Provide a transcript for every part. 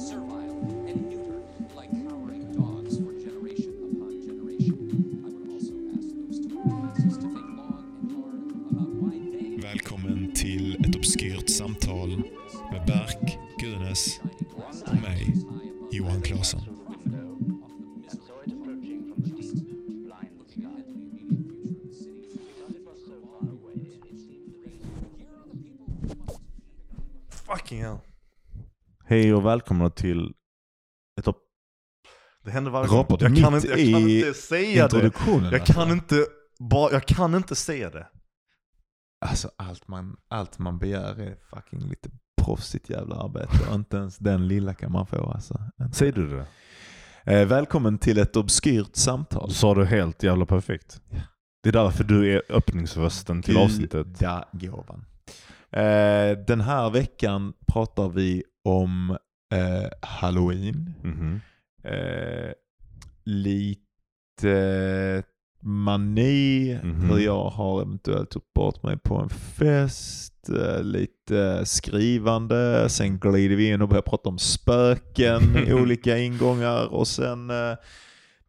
survive. Hej och välkomna till ett op- Det händer varje gång. Jag kan mitt inte, jag kan i inte säga det. introduktionen. Jag alltså. kan inte, bara, jag kan inte säga det. Alltså allt man, allt man begär är fucking lite proffsigt jävla arbete och inte ens den lilla kan man få alltså. Inte. Säger du det? Eh, välkommen till ett obskyrt samtal. sa du helt jävla perfekt. Det är därför du är öppningsrösten till avsnittet. Gudagåvan. Eh, den här veckan pratar vi om eh, Halloween. Mhm. Eh, lite mani, Mhm. hur jag har eventuellt tagit bort mig på en fest, eh, lite skrivande, sen glider vi in och börjar prata om spöken i olika ingångar och sen eh,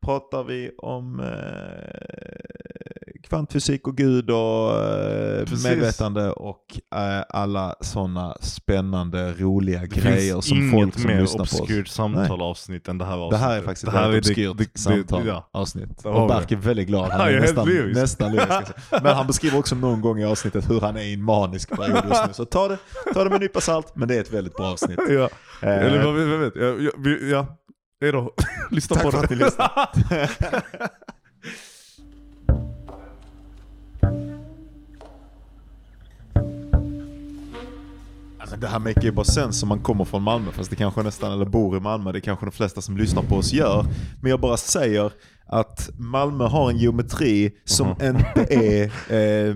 pratar vi om eh, kvantfysik och gud och eh, Precis. medvetande och eh, alla sådana spännande, roliga Det grejer finns som inget folk som mer lyssnar på oss. obskyrt samtal-avsnitt än det här Det avsnittet. här är faktiskt Det här ett obskyrt det- det- samtal, ja. avsnitt. Och Berk är väldigt glad. Han Ja, är helt nästan, lyrisk. nästan lyrisk. Men han beskriver också någon gång i avsnittet hur han är i en manisk period just nu. Så ta det, ta det med en nypa salt, men det är ett väldigt bra avsnitt. Ja. Eh, Eller vad vet jag? Ja, ja. Hej då. Lyssna Tack på för det. att ni lyssnar. det här make ju bara sens som man kommer från Malmö, fast det kanske nästan, eller bor i Malmö, det kanske de flesta som lyssnar på oss gör. Men jag bara säger att Malmö har en geometri som inte är, eh,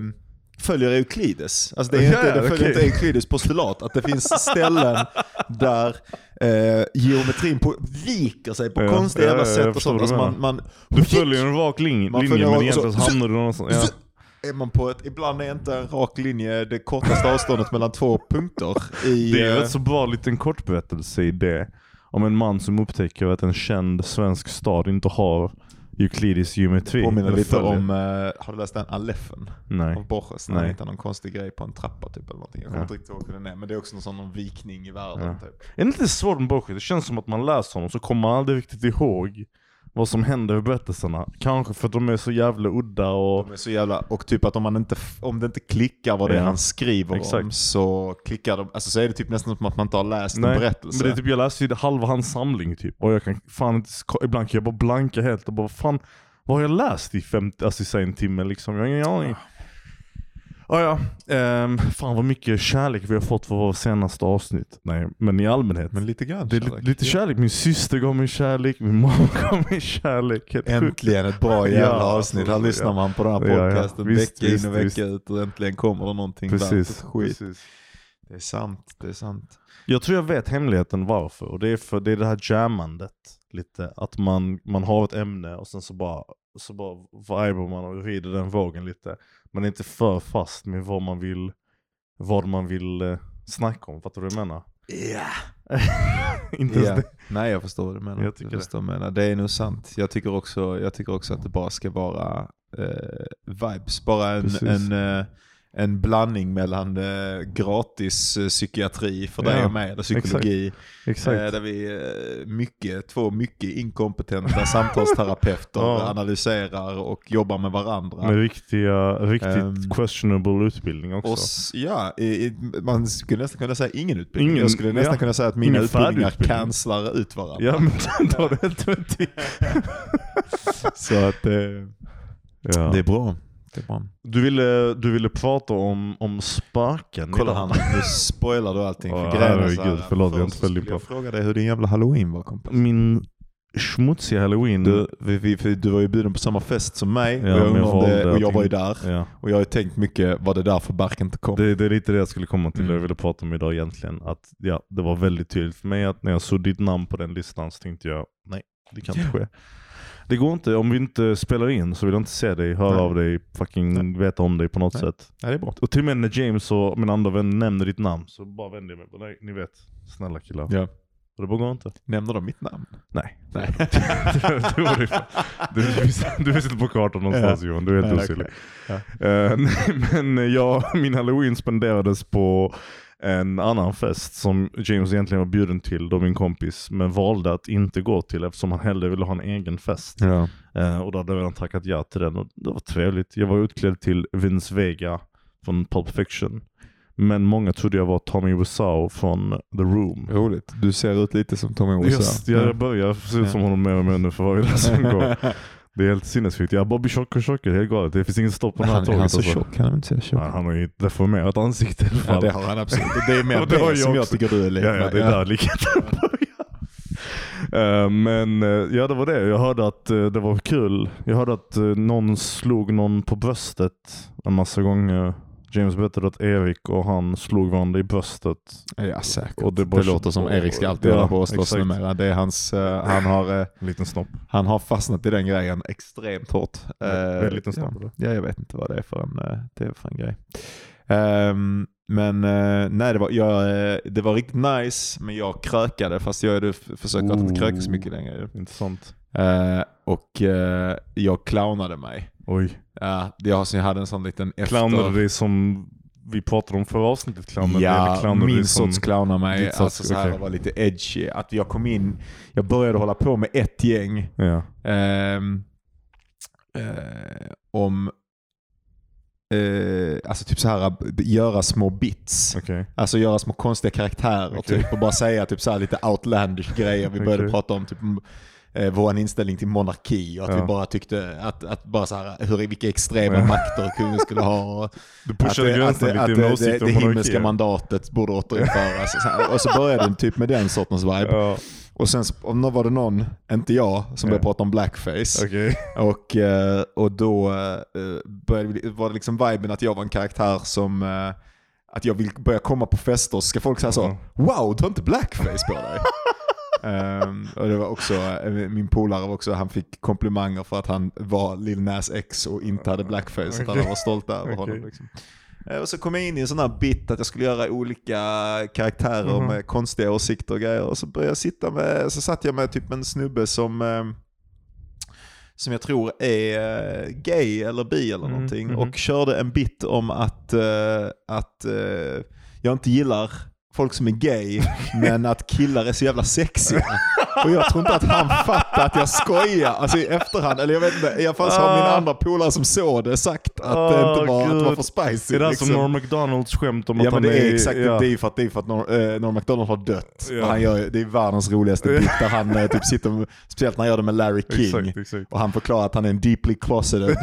följer Euklides. Alltså det, är inte, det följer inte Euklides postulat. Att det finns ställen där eh, geometrin på, viker sig på Ja, konstiga jävla ja, sätt och sånt. Alltså man, man, Du följer en rak linje följer men egentligen hamnar du någonstans. Ja. Är man på ett, ibland är inte en rak linje det kortaste avståndet mellan två punkter. I, Det är eh, rätt så bra liten kortberättelse i det. Om en man som upptäcker att en känd svensk stad inte har Euklidis geometri. påminner Eller lite följer. om, eh, har du läst den Aleffen Nej. av Borges? När han hittar någon konstig grej på en trappa typ eller någonting. Jag kommer Ja. inte riktigt ihåg hur den är, men det är också någon sån någon vikning i världen Ja. typ. Är det inte svårt med Borges? Det känns som att man läser honom så kommer man aldrig riktigt ihåg vad som händer i berättelserna. Kanske för att de är så jävla udda och... De är så jävla, och typ att om, man inte, om det inte klickar vad det är Ja. han skriver om Exakt. så klickar de, alltså så är det typ nästan som att man inte har läst en Nej, berättelse. men det är typ, jag läste ju halva hans samling typ. Och jag kan fan inte, ibland kan jag bara blanka helt och bara fan, vad har jag läst i 50, alltså säg en timme liksom? Jag har ingen aning. Ah, ja, ehm, fan vad mycket kärlek vi har fått för vår senaste avsnitt. Nej, men i allmänhet. Men lite grann det är kärlek. li- lite kärlek. Min syster gav mig kärlek, min mamma gav mig kärlek. Helt. Äntligen ett bra jävla Ja, avsnitt. alltså, Här lyssnar ja. man på den här Ja, ja. podcasten Visst, vecka in och vecka visst. ut och äntligen kommer det någonting Precis, skit. precis. Det är sant, det är sant. Jag tror jag vet hemligheten varför. Och det är för det är det här jammandet. Lite. Att man, man har ett ämne och sen så bara, så bara vibar man och rider den vågen lite. Är inte för fast med vad man vill, vad man vill eh, snacka om. Fattar du vad jag menar? Ja. inte det. Nej jag förstår vad du menar. Jag tycker jag förstår du menar. Det är nog sant. Jag tycker också, jag tycker också att det bara ska vara eh, vibes. Bara en, en, eh, en blandning mellan eh, gratis eh, psykiatri för dig Ja, och mig, eller psykologi. Exakt. Eh, där vi eh, mycket, två mycket inkompetenta samtalsterapeuter Ja. analyserar och jobbar med varandra. Med riktiga, riktigt Ehm, questionable utbildning också. Och, s- ja, i, i, man skulle nästan kunna säga ingen utbildning. Ingen- jag skulle nästan ja. kunna säga att mina utbildningar cancelar ut varandra. Ja men då har du helt rätt i. Så att det, ja. det är bra. Det är bra. du, ville, du ville prata om, om spöken Kolla han, nu spoilar du allting för grejen är herregud, så här, förlåt, jag inte följt skulle jag på. fråga dig hur din jävla halloween var kompis. Min smutsiga halloween. Du, vi, vi, du var ju bjuden på samma fest som mig Ja, och, jag valde och jag var ju där. ja. Och jag har ju tänkt mycket, var det därför Bark inte kom? det, det är lite det jag skulle komma till, Mm. jag ville prata om idag egentligen. Att, ja, det var väldigt tydligt för mig att när jag såg ditt namn på den listan så tänkte jag, nej det kan inte ske. Det går inte, om vi inte spelar in så vill jag inte se dig, höra Nej. av dig, fucking veta om dig på något Nej. sätt. Ja, det är bra. Och till och med när James och min andra vän nämner ditt namn så bara vänder jag mig. Nej, ni vet, snälla killar. Ja. Och det bara går inte. Nämner de mitt namn? Nej. Nej. det. Du, finns, du finns inte på kartan någonstans Johan, du är helt Nej, osynlig. okej. Eh, nej, men jag, min halloween spenderades på en annan fest som James egentligen var bjuden till då min kompis, men valde att inte gå till eftersom han hellre ville ha en egen fest. Ja. Eh, och då hade jag redan tackat ja till den och det var trevligt. Jag var utklädd till Vince Vega från Pulp Fiction. Men många trodde jag var Tommy Wiseau från The Room. Roligt. Du ser ut lite som Tommy Wiseau. Just, jag börjar se ut som honom mer och mer nu för varje dag som går. Det är helt sinnessjukt. Jag bara blir tjockare och tjockare, det är helt galet. Det finns ingen stopp på den här Han, är tåget. han så alltså. tjock? Han är inte så tjock. Ja, han har ju deformerat ansikte i alla fall. Ja, det har han absolut. Det är mer det det, jag som jag också. tycker du är lik Ja, ja, det är där likheten börjar. Eh, Men eh, ja, det var det. Jag hörde att eh, det var kul. Jag hörde att någon slog någon på bröstet en massa gånger. James berättade att Erik och han slog varandra i bröstet. Ja, säkert. Och det det, låter som Erik ska alltid Ja, hålla på och slåss numera. Det är hans, eh, han, har, eh, En liten snopp. han har fastnat i den grejen extremt hårt. Vad är en liten ja. snopp, eller? ja, jag vet inte vad det är för en, eh, det är för en grej. Ehm, men eh, nej, det var, jag, eh, det var riktigt nice, men jag krökade fast jag hade f- försökt att inte kröka så mycket längre. Intressant. Eh, och eh, jag clownade mig. Oj. Ja, jag, jag hade en sån liten efter... Clownade som vi pratade om förra avsnittet? Eller Ja, clownade min som... sorts clowna mig. Sorts, Alltså så här var lite edgy. Att jag kom in, jag började hålla på med ett gäng Ja. ehm, eh, om eh, alltså typ så här göra små bits. Okej. Alltså göra små konstiga karaktärer Okej. typ och bara säga typ så här lite outlandish grejer. Vi började Okej. prata om typ eh, vår inställning till monarki och att Ja. vi bara tyckte att, att bara så här, hur, vilka extrema Ja. makter kungen skulle ha. Och, Du pushade att, gränsen att, lite att, det, det himmelska mandatet borde återinföras. Och så, här, och så började det typ med den sortens vibe. Ja, Och sen var det någon, inte jag, som Ja. började prata om blackface. okej. Och, eh, och då eh, började, var det liksom viben att jag var en karaktär som att jag vill börja komma på fester så ska folk säga så Ja. Wow, du har inte blackface på dig. Ehm, och det var också, eh, min polare var också, han fick komplimanger för att han var Lil Nas X och inte hade blackface. Så att Okej. han var stolt över Okej. honom. Liksom. Eh, Och så kom jag in i en sån här bit att jag skulle göra olika karaktärer Mhm. med konstiga åsikter och grejer. Och så började jag sitta med, så satt jag med typ en snubbe som eh, som jag tror är eh, gay eller bi eller Mm, någonting mhm. och körde en bit om att, att jag inte gillar folk som är gay men att killar är så jävla sexiga. Och jag tror inte att han fattar att jag skojar. Alltså i efterhand, eller jag vet inte, i alla fall så har min Ah. andra polare som såg det sagt att det Ah, inte var, att det var för spicy. Är det liksom. som Norm McDonalds skämt om att Ja men han det är exakt ja. det är för att, det är för att Norm, eh, Norm MacDonald har dött. Ja. Han gör, det är världens roligaste bit där han eh, typ sitter, speciellt när han gör det med Larry King. Exakt, exakt. Och han förklarar att han är en deeply closeted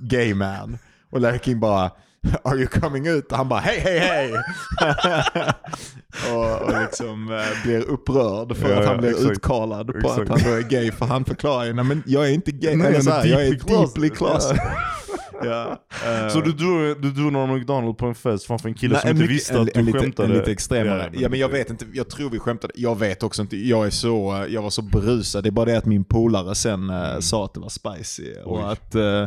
gay man. Och Larry King bara Are you coming out? Och han bara hej hej hej! och, och liksom eh, blir upprörd för Ja, att han ja, blir exakt. utkalad på Exakt. att han då är gay. För han förklarar ju, nej men jag är inte gay, Nej, men så här, jag är deeply deeply closeted." closeted. ja. eh, Så du drog, du drog Norm McDonald på en fest framför en kille Nej, som en inte mycket- visste en, att du en lite, skämtade? En lite extremare. Ja, men jag det- vet inte, jag tror vi skämtade. Jag vet också inte, jag är så, jag var så berusad. Det är bara det att min polare sen eh, sa att det var spicy. Oj. Och, att, eh,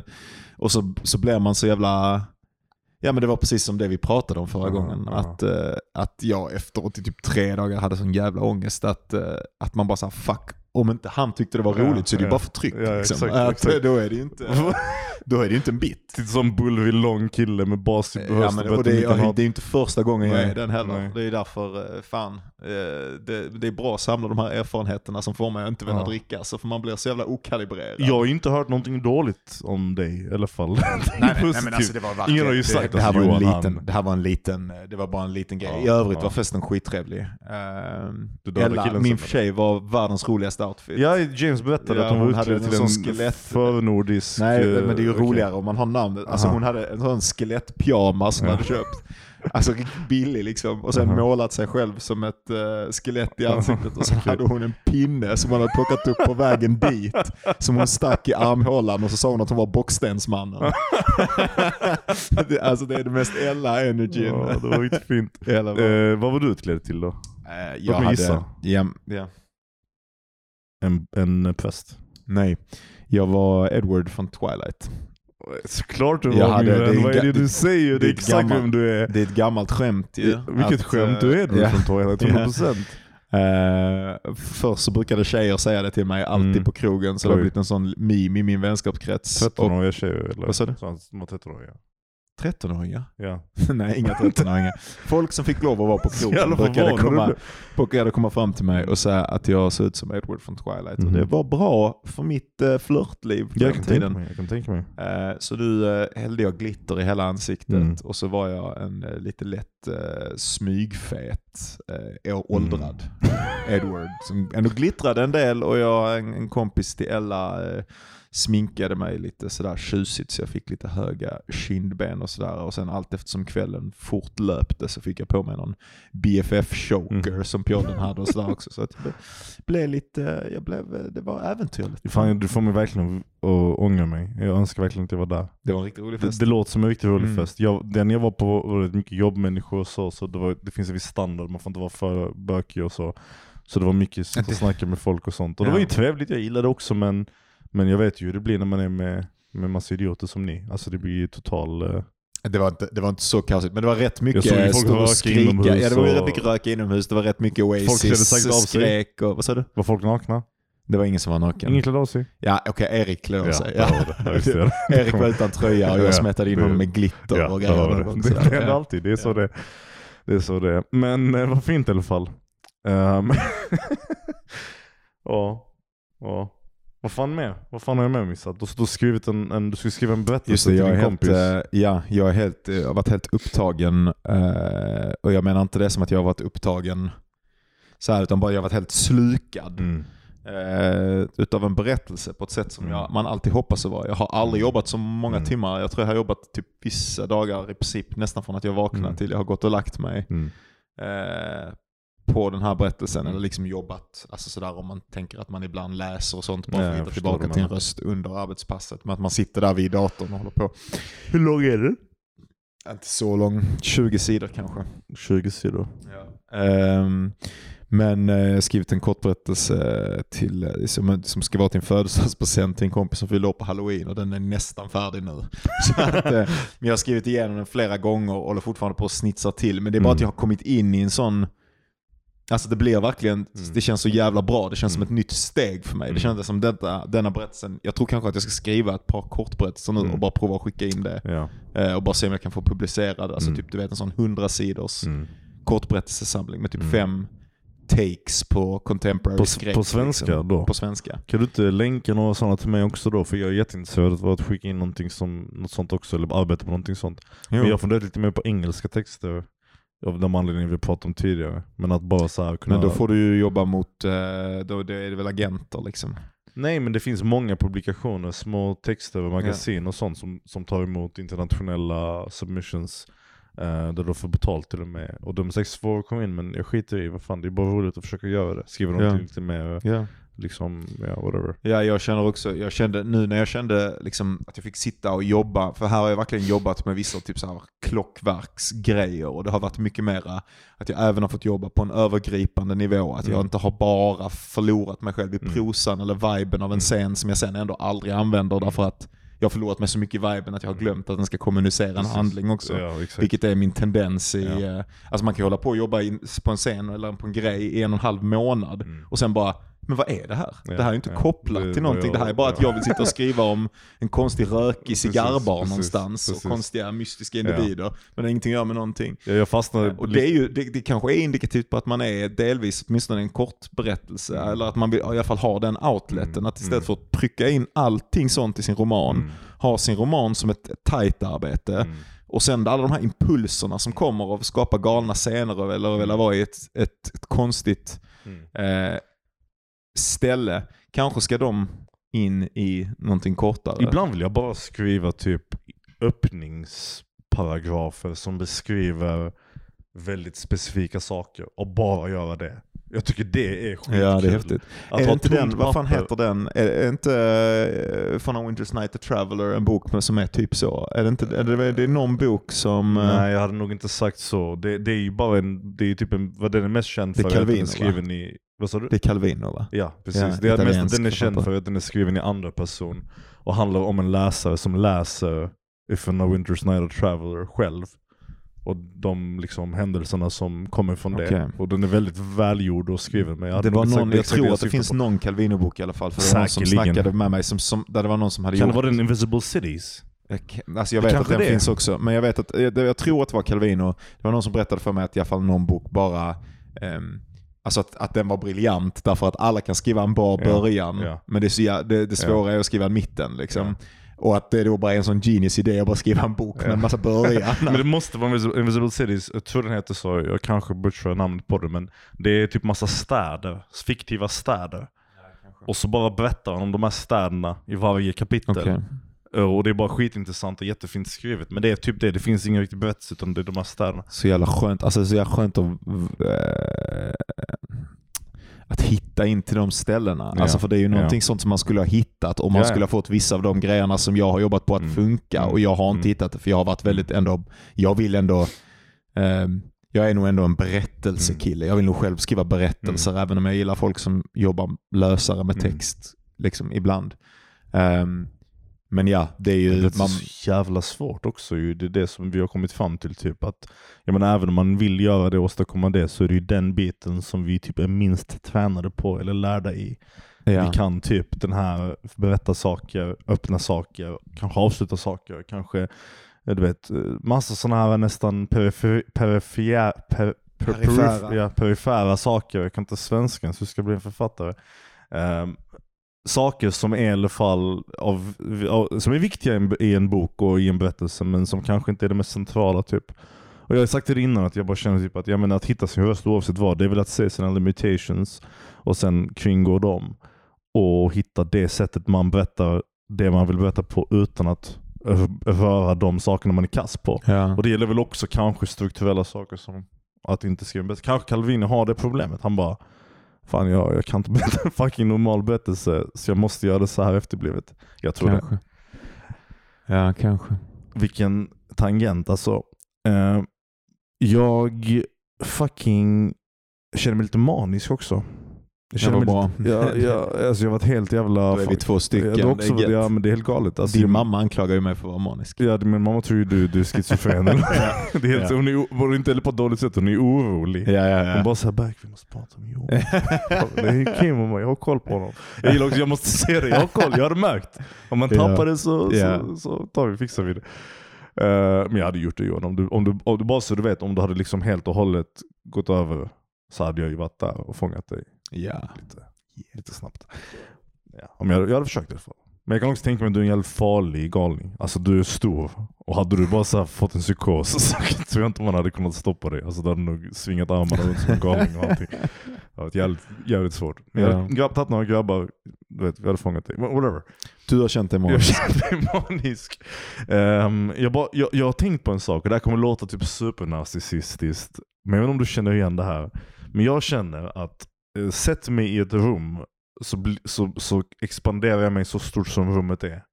och så, så blev man så jävla... Ja men det var precis som det vi pratade om förra Ja, gången. ja. Att, eh, att jag efteråt i typ tre dagar hade sån jävla ångest att, eh, att man bara sa fuck, om inte han tyckte det var Ja, roligt så är det ju ja. bara förtryck. Ja, liksom. exakt, att, exakt. Då är det ju inte, då är det inte en bit. Titta som bullrig lång kille med bas i Ja, men, och det, är, ha- det är inte första gången jag är den heller. nej. Det är därför, eh, fan, eh, det, det är bra att samla de här erfarenheterna som får mig att inte vilja Ja. dricka. Så för man blir så jävla okalibrerad. Jag har ju inte hört någonting dåligt om dig i alla fall. Nej, nej, nej men alltså det var verkligen, Ingen har ju sagt det, det, här var en liten, han- det här var en liten, eh, det var bara en liten grej. Ja, I övrigt ja. var festen skittrevlig. Dödade Ella, min tjej var världens roligaste outfit. Ja, James berättade Ja, att hon hon hade till en skelett- förnordisk... Nej, eh, men det är ju okej. roligare om man har namnet. Alltså Aha. hon hade en sån skelettpyjamas som hon Ja. hade köpt. Alltså riktigt billig liksom. Och sen Aha. målat sig själv som ett uh, skelett i ansiktet. Och Okej. hade hon en pinne som hon hade plockat upp på vägen dit. Som hon stack i armhålan och så sa hon att hon var bockstensmannen. alltså det är det mest Ella-energin. Ja, det var riktigt fint. Ella Eh, vad var du utklädd till då? Eh, jag mig hade... gissa. Ja, ja. En, en präst? Nej, jag var Edward från Twilight. Såklart du var hade- det Vad är det du säger? Det det är exakt gammalt- vem du är. Det är ett gammalt skämt ju. Vilket att, skämt du är du ja. från Twilight, Ja. 100%. Eh, först så brukade tjejer säga det till mig alltid Mm. på krogen så det har Oj. blivit en sån meme i min vänskapskrets. Och 13-åriga tjejer eller? Vad sa du? Så De var 13-åriga. 13-åringar? Ja. Nej, inga 13-åringar. Folk som fick lov att vara på krogen brukade komma, brukade komma fram till mig och säga att jag såg ut som Edward från Twilight. Och Mhm. det var bra för mitt uh, flörtliv på Jag den kan tänka tiden. mig. Jag kan tänka mig. Eh, så du uh, hällde jag glitter i hela ansiktet Mm. och så var jag en eh, lite lätt uh, smygfet, uh, åldrad Edward. Som ändå glittrade en del och jag, en, en kompis till Ella, sminkade mig lite sådär tjusigt så jag fick lite höga kindben och sådär. Och sen allt eftersom kvällen fortlöpte så fick jag på mig någon BFF-choker Mm. som Pjodden hade och sådär också. Så att det blev lite, jag blev, det var äventyrligt. Fan, du får mig verkligen att ångra mig. Jag önskar verkligen att jag var där. Det var en riktigt rolig Det, fest. det låter som en riktigt rolig Mm. fest. Jag, den jag var på var väldigt mycket jobbmänniskor och så, så det, var, det finns en viss standard, man får inte vara för bökig och så. Så det var mycket Det- att snacka med folk och sånt. Och det Ja. var ju trevligt, jag gillade det också men, men jag vet ju hur det blir när man är med, med massa idioter som ni. Alltså det blir ju total... eh, Det var, inte, det var inte så kaosigt, men det var rätt mycket såg ju folk röka skrika. inomhus Ja, det var och- rätt mycket röka inomhus. Det var rätt mycket Folk Oasis, säkert av skrek och... Vad sa du? var folk nakna? Det var ingen som var naken. Ingen klädde av sig? Ja, okej, Erik klädde av sig. Ja. det. Ja, just det. Erik var utan tröja och jag Ja, smättade in det- honom med glitter Ja, och grejer. Det det. Det händer alltid, det är så det Det är så det. Men eh, vad fint i alla fall. Um, ja, ja. Vad fan mer? Vad fan har jag med missat? Du du skrivit en, en, du skulle skriva en berättelse Just det, till din helt, kompis. eh, ja, jag, är helt, eh, jag har varit helt upptagen. eh, och jag menar inte det som att jag har varit upptagen så här, utan bara jag har varit helt slukad. Mm. eh, utav en berättelse på ett sätt som Mm. jag, man alltid hoppas att vara. Jag har aldrig jobbat så många Mm. timmar. Jag tror jag har jobbat typ vissa dagar i princip nästan från att jag vaknar Mm. till jag har gått och lagt mig. Mm. Eh, på den här berättelsen Mm. eller liksom jobbat, alltså sådär om man tänker att man ibland läser och sånt bara Ja, för att hitta tillbaka till en röst under arbetspasset. Men att man sitter där vid datorn och håller på. Hur lång är den? Inte så lång, 20 sidor kanske. 20 sidor. Ehm, men eh, jag har skrivit en kort berättelse till, eh, som, som ska vara till en födelsedagspresent till en kompis som fyllde år på halloween och den är nästan färdig nu. Så att, eh, men jag har skrivit igenom den flera gånger och håller fortfarande på att snitsa till. Men det är bara Mm. att jag har kommit in i en sån Alltså det blir verkligen, Mm. det känns så jävla bra. Det känns som Mm. ett nytt steg för mig. Mm. Det känns som detta, denna berättelsen, jag tror kanske att jag ska skriva ett par kortberättelser nu Mm. och bara prova att skicka in det. Ja. Eh, och bara se om jag kan få publicerad, alltså Mm. typ du vet en sån 100 sidors Mm. kortberättelsesamling med typ fem takes på contemporary På, skräck. på svenska liksom. då? På svenska. Kan du inte länka några sådana till mig också då? För jag är jätteintresserad av att skicka in någonting som, något sånt också, eller arbeta på någonting sånt. Men jag har funderat lite mer på engelska texter. Av de anledningar vi pratade om tidigare. Men att bara så här kunna... Men då får du ju jobba mot, eh, då det är det väl agenter liksom. Nej men det finns många publikationer, små texter och magasin och sånt som, som tar emot internationella submissions. Eh, där du får betalt till och med. Och de är säkert svåra att komma in men jag skiter i, vad fan det är bara roligt att försöka göra det. Skriva Ja. någonting lite mer, Ja. Liksom, ja whatever. Ja, jag känner också, jag kände nu när jag kände liksom att jag fick sitta och jobba, för här har jag verkligen jobbat med vissa typ så här klockverksgrejer och det har varit mycket mera att jag även har fått jobba på en övergripande nivå, att jag Mm. inte har bara förlorat mig själv i Mm. prosan eller viben av en Mm. scen som jag sen ändå aldrig använder därför att jag har förlorat mig så mycket i viben att jag har glömt att den ska kommunicera en Precis. handling också. Ja. Vilket är min tendens i, Ja. eh, alltså man kan ju hålla på och jobba på en scen eller på en grej i en och en halv månad Mm. och sen bara, men vad är det här? Ja, det här är inte ja. kopplat Det till någonting, det här är bara att ja. jag vill sitta och skriva om en konstig rökig cigarrbar precis, någonstans precis. och konstiga mystiska individer. Men det har ingenting att göra med någonting. Ja, jag fastnade Och det, är ju, det, det kanske är indikativt på att man är delvis åtminstone en kort berättelse, Mm. eller att man vill, i alla fall ha den outleten. Mm, Att istället mm. för att trycka in allting sånt i sin roman, Mm. ha sin roman som ett tajt arbete. Mm. Och sen alla de här impulserna som kommer av att skapa galna scener eller vilja vara i ett, ett, ett konstigt Mm. eh, ställe. Kanske ska de in i någonting kortare. Ibland vill jag bara skriva typ öppningsparagrafer som beskriver väldigt specifika saker och bara göra det. Jag tycker det är skitkul. Ja, det är häftigt. Att är det inte den, vad fan heter den? Är, är inte uh, From a Winter's Night The Traveler en bok som är typ så? Är det, inte, är det, det är någon bok som... eh, Nej, jag hade nog inte sagt så. Det, det är ju bara en, det är typ en, vad den är mest känd Det för att den är va? skriven i, vad sa du? Det är Calvino va? Ja, precis. Ja, det är mest att den är känd för att den är skriven i andra person och handlar om en läsare som läser If a Winter's Night a Traveler själv. och de liksom händelserna som kommer från Okej. det. Och den är väldigt välgjord och skriven. Men jag Det var någon, jag tror att det finns på. någon Calvino-bok i alla fall. För det var någon som snackade med mig som, som, där det var någon som hade Kan gjort... det vara den Invisible Cities? Kan- Alltså jag Det vet att den det finns också, men jag vet att, jag, jag tror att det var Calvino, det var någon som berättade för mig att i alla fall någon bok bara, ehm, alltså att, att den var briljant därför att alla kan skriva en bra Ja, början, ja. men det, är så, jä- det, det svåra är att skriva en mitten liksom. Och att det då bara är en sån genius idé att bara skriva en bok med en massa början. Men det måste vara Invisible- Cities, jag tror den heter så, jag kanske butchrar namnet på det men det är typ massa städer, fiktiva städer. Och så bara berättar han om de här städerna i varje kapitel. Okej. Och det är bara skitintressant och jättefint skrivet. Men det är typ det, det finns ingen riktig berättelse utan det är de här städerna. Så jävla skönt, alltså så jävla skönt att, eh, att hitta in till de ställena. Ja. Alltså för det är ju någonting Ja. sånt som man skulle ha hittat om man Ja, skulle ha fått vissa av de grejerna som jag har jobbat på att Mm. funka Mm. och jag har inte Mm. hittat det för jag har varit väldigt ändå, jag vill ändå ehm, jag är nog ändå en berättelsekille. Jag vill nog själv skriva berättelser även om jag gillar folk som jobbar lösare med Mm. text liksom ibland. Ehm, men ja, det är ju... Det är man, så jävla svårt också ju. Det är det som vi har kommit fram till typ att jag menar även om man vill göra det och åstadkomma det så är det ju den biten som vi typ är minst tränade på eller lärda i. ja. Vi kan typ den här berätta saker, öppna saker, kanske avsluta saker, kanske eh, du vet, eh, massa sådana här nästan perifer, perifer, per, per, Perifera. perifera saker, jag kan inte svenskan så jag ska bli en författare. Ehm, saker som är i alla fall av, av, som är viktiga i en, i en bok och i en berättelse men som kanske inte är det mest centrala typ. Och jag har sagt det innan att jag bara känner typ att, jag menar, att hitta sin röst oavsett vad, det är väl att se sina limitations och sen kringgå dem och hitta det sättet man berättar det man vill berätta på utan att röra de sakerna man är kass på. Ja. Och det gäller väl också kanske strukturella saker som att inte skriva berättelse. Kanske Calvino har det problemet. Han bara Fan jag, jag kan inte berätta en fucking normal berättelse så jag måste göra det så här efterblivet. Jag tror det. kanske. Ja, kanske. Vilken tangent alltså. Eh, jag fucking känner mig lite manisk också. Jag var mig bra. Jag, jag, alltså jag har varit helt jävla... Då är vi två stycken. Ja, det är också, Det ja men det är helt galet. Alltså, Din mamma anklagar ju mig för att vara manisk. Ja, min mamma tror ju du, du är schizofren. det är helt, Ja. Hon är var inte eller på ett dåligt sätt, hon är orolig. Ja, ja, Hon bara såhär, Berk vi måste prata om Johan. det är Kim och mig, jag har koll på honom. Jag gillar också, jag måste se det, jag har koll, jag hade märkt. Om man Ja. tappar det så, Ja. så, så tar vi, fixar vi det. Eh, men jag hade gjort det Johan, om du, om, du, om du bara så du vet, om du hade liksom helt och hållet gått över så hade jag ju varit där och fångat dig ja. lite, lite snabbt. Ja, om jag, jag hade försökt i alla fall. Men jag kan också tänka mig att du är en jävligt farlig galning. Alltså du är stor. Och hade du bara så fått en psykos så tror jag inte man hade kunnat stoppa dig. Alltså du hade nog svingat armarna runt som en galning och allting. Det hade jävligt, jävligt svårt. Men jag Ja. hade grabb, tagit några grabbar, du vet, vi hade fångat dig. Whatever. Du har känt dig Jag manisk. känner mig manisk. Ehm, jag, bara, jag, jag har tänkt på en sak, och det här kommer låta typ supernarcissistiskt. Men jag vet inte om du känner igen det här. Men jag känner att uh, sätt mig i ett rum så, så, så expanderar jag mig så stort som rummet är.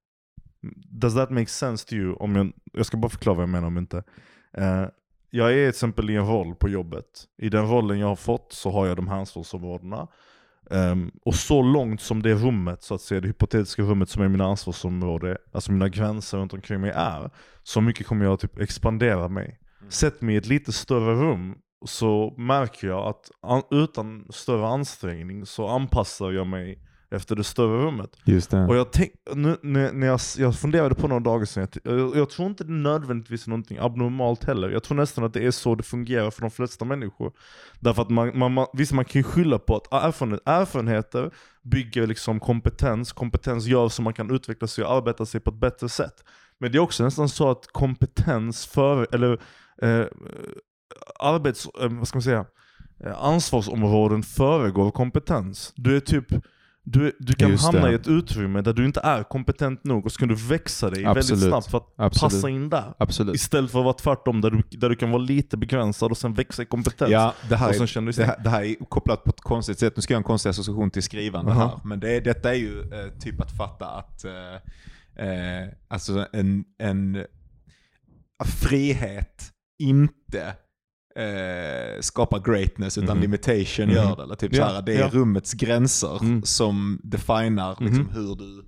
Does that make sense to you? Om jag, jag ska bara förklara vad jag menar om inte. Eh, jag är till exempel i en roll på jobbet. I den rollen jag har fått så har jag de här ansvarsområdena. Ehm, och så långt som det rummet, så att säga, det hypotetiska rummet som är mina ansvarsområde, alltså mina gränser runt omkring mig är, så mycket kommer jag typ expandera mig. Sätt mig i ett lite större rum så märker jag att an, utan större ansträngning så anpassar jag mig efter det större rummet. Just det. Och jag, tänk, nu, när, när jag, jag funderade på några dagar sedan, jag, jag, tror inte det nödvändigtvis är någonting abnormalt heller. Jag tror nästan att det är så det fungerar för de flesta människor. Därför att man, man, man, visst man kan ju skylla på att erfarenhet, erfarenheter bygger liksom kompetens, kompetens gör så man kan utveckla sig och arbeta sig på ett bättre sätt. Men det är också nästan så att kompetens för, eller eh, arbets, eh, vad ska man säga, eh, ansvarsområden föregår kompetens. Du är typ du, du kan Just hamna det. i ett utrymme där du inte är kompetent nog och så kan du växa dig väldigt Absolut. snabbt för att Absolut. passa in där. Absolut. Istället för att vara tvärtom där du, där du kan vara lite begränsad och sen växa i kompetens. Ja, det här, och sen känner du det, här, det här är kopplat på ett konstigt sätt. Nu ska jag göra en konstig association till skrivande Aha. här. Men det, detta är ju eh, typ att fatta att eh, eh, alltså en, en frihet inte eh, skapar greatness utan Mhm. limitation Mhm. gör det. Eller typ Ja, så här, det är ja. rummets gränser Mm. som definar liksom, Mhm. hur du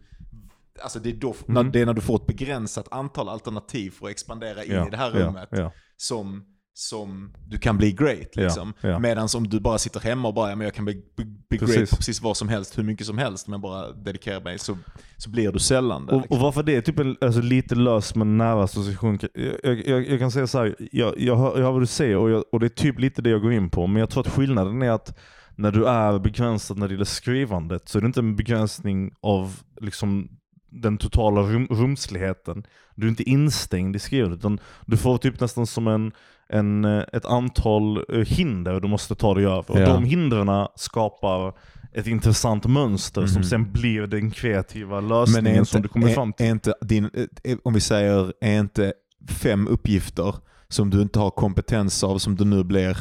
Alltså det är, då, Mhm. när, det är när du får ett begränsat antal alternativ för att expandera in i det här rummet Ja, ja. som som du kan bli great. Liksom. Ja, ja. Medan om du bara sitter hemma och bara, ja, men jag kan bli, bli, bli Precis. great på precis vad som helst, hur mycket som helst, men bara dedikera mig, så, så blir du sällan det. Och, liksom. och varför det är typ en, alltså, lite lös men nära association. Jag, jag, jag, jag kan säga så här, jag, jag, hör, jag hör vad du säger och, och det är typ lite det jag går in på. Men jag tror att skillnaden är att när du är begränsad när det gäller skrivandet så är det inte en begränsning av liksom den totala rum, rumsligheten. Du är inte instängd i skrivandet utan du får typ nästan som en, en, eh, ett antal eh, hinder du måste ta dig över. Och Ja. de hindren skapar ett intressant mönster som Mhm. sen blir den kreativa lösningen inte, som du kommer är, fram till. inte din, är, om vi säger, är inte fem uppgifter som du inte har kompetens av, som du nu blir,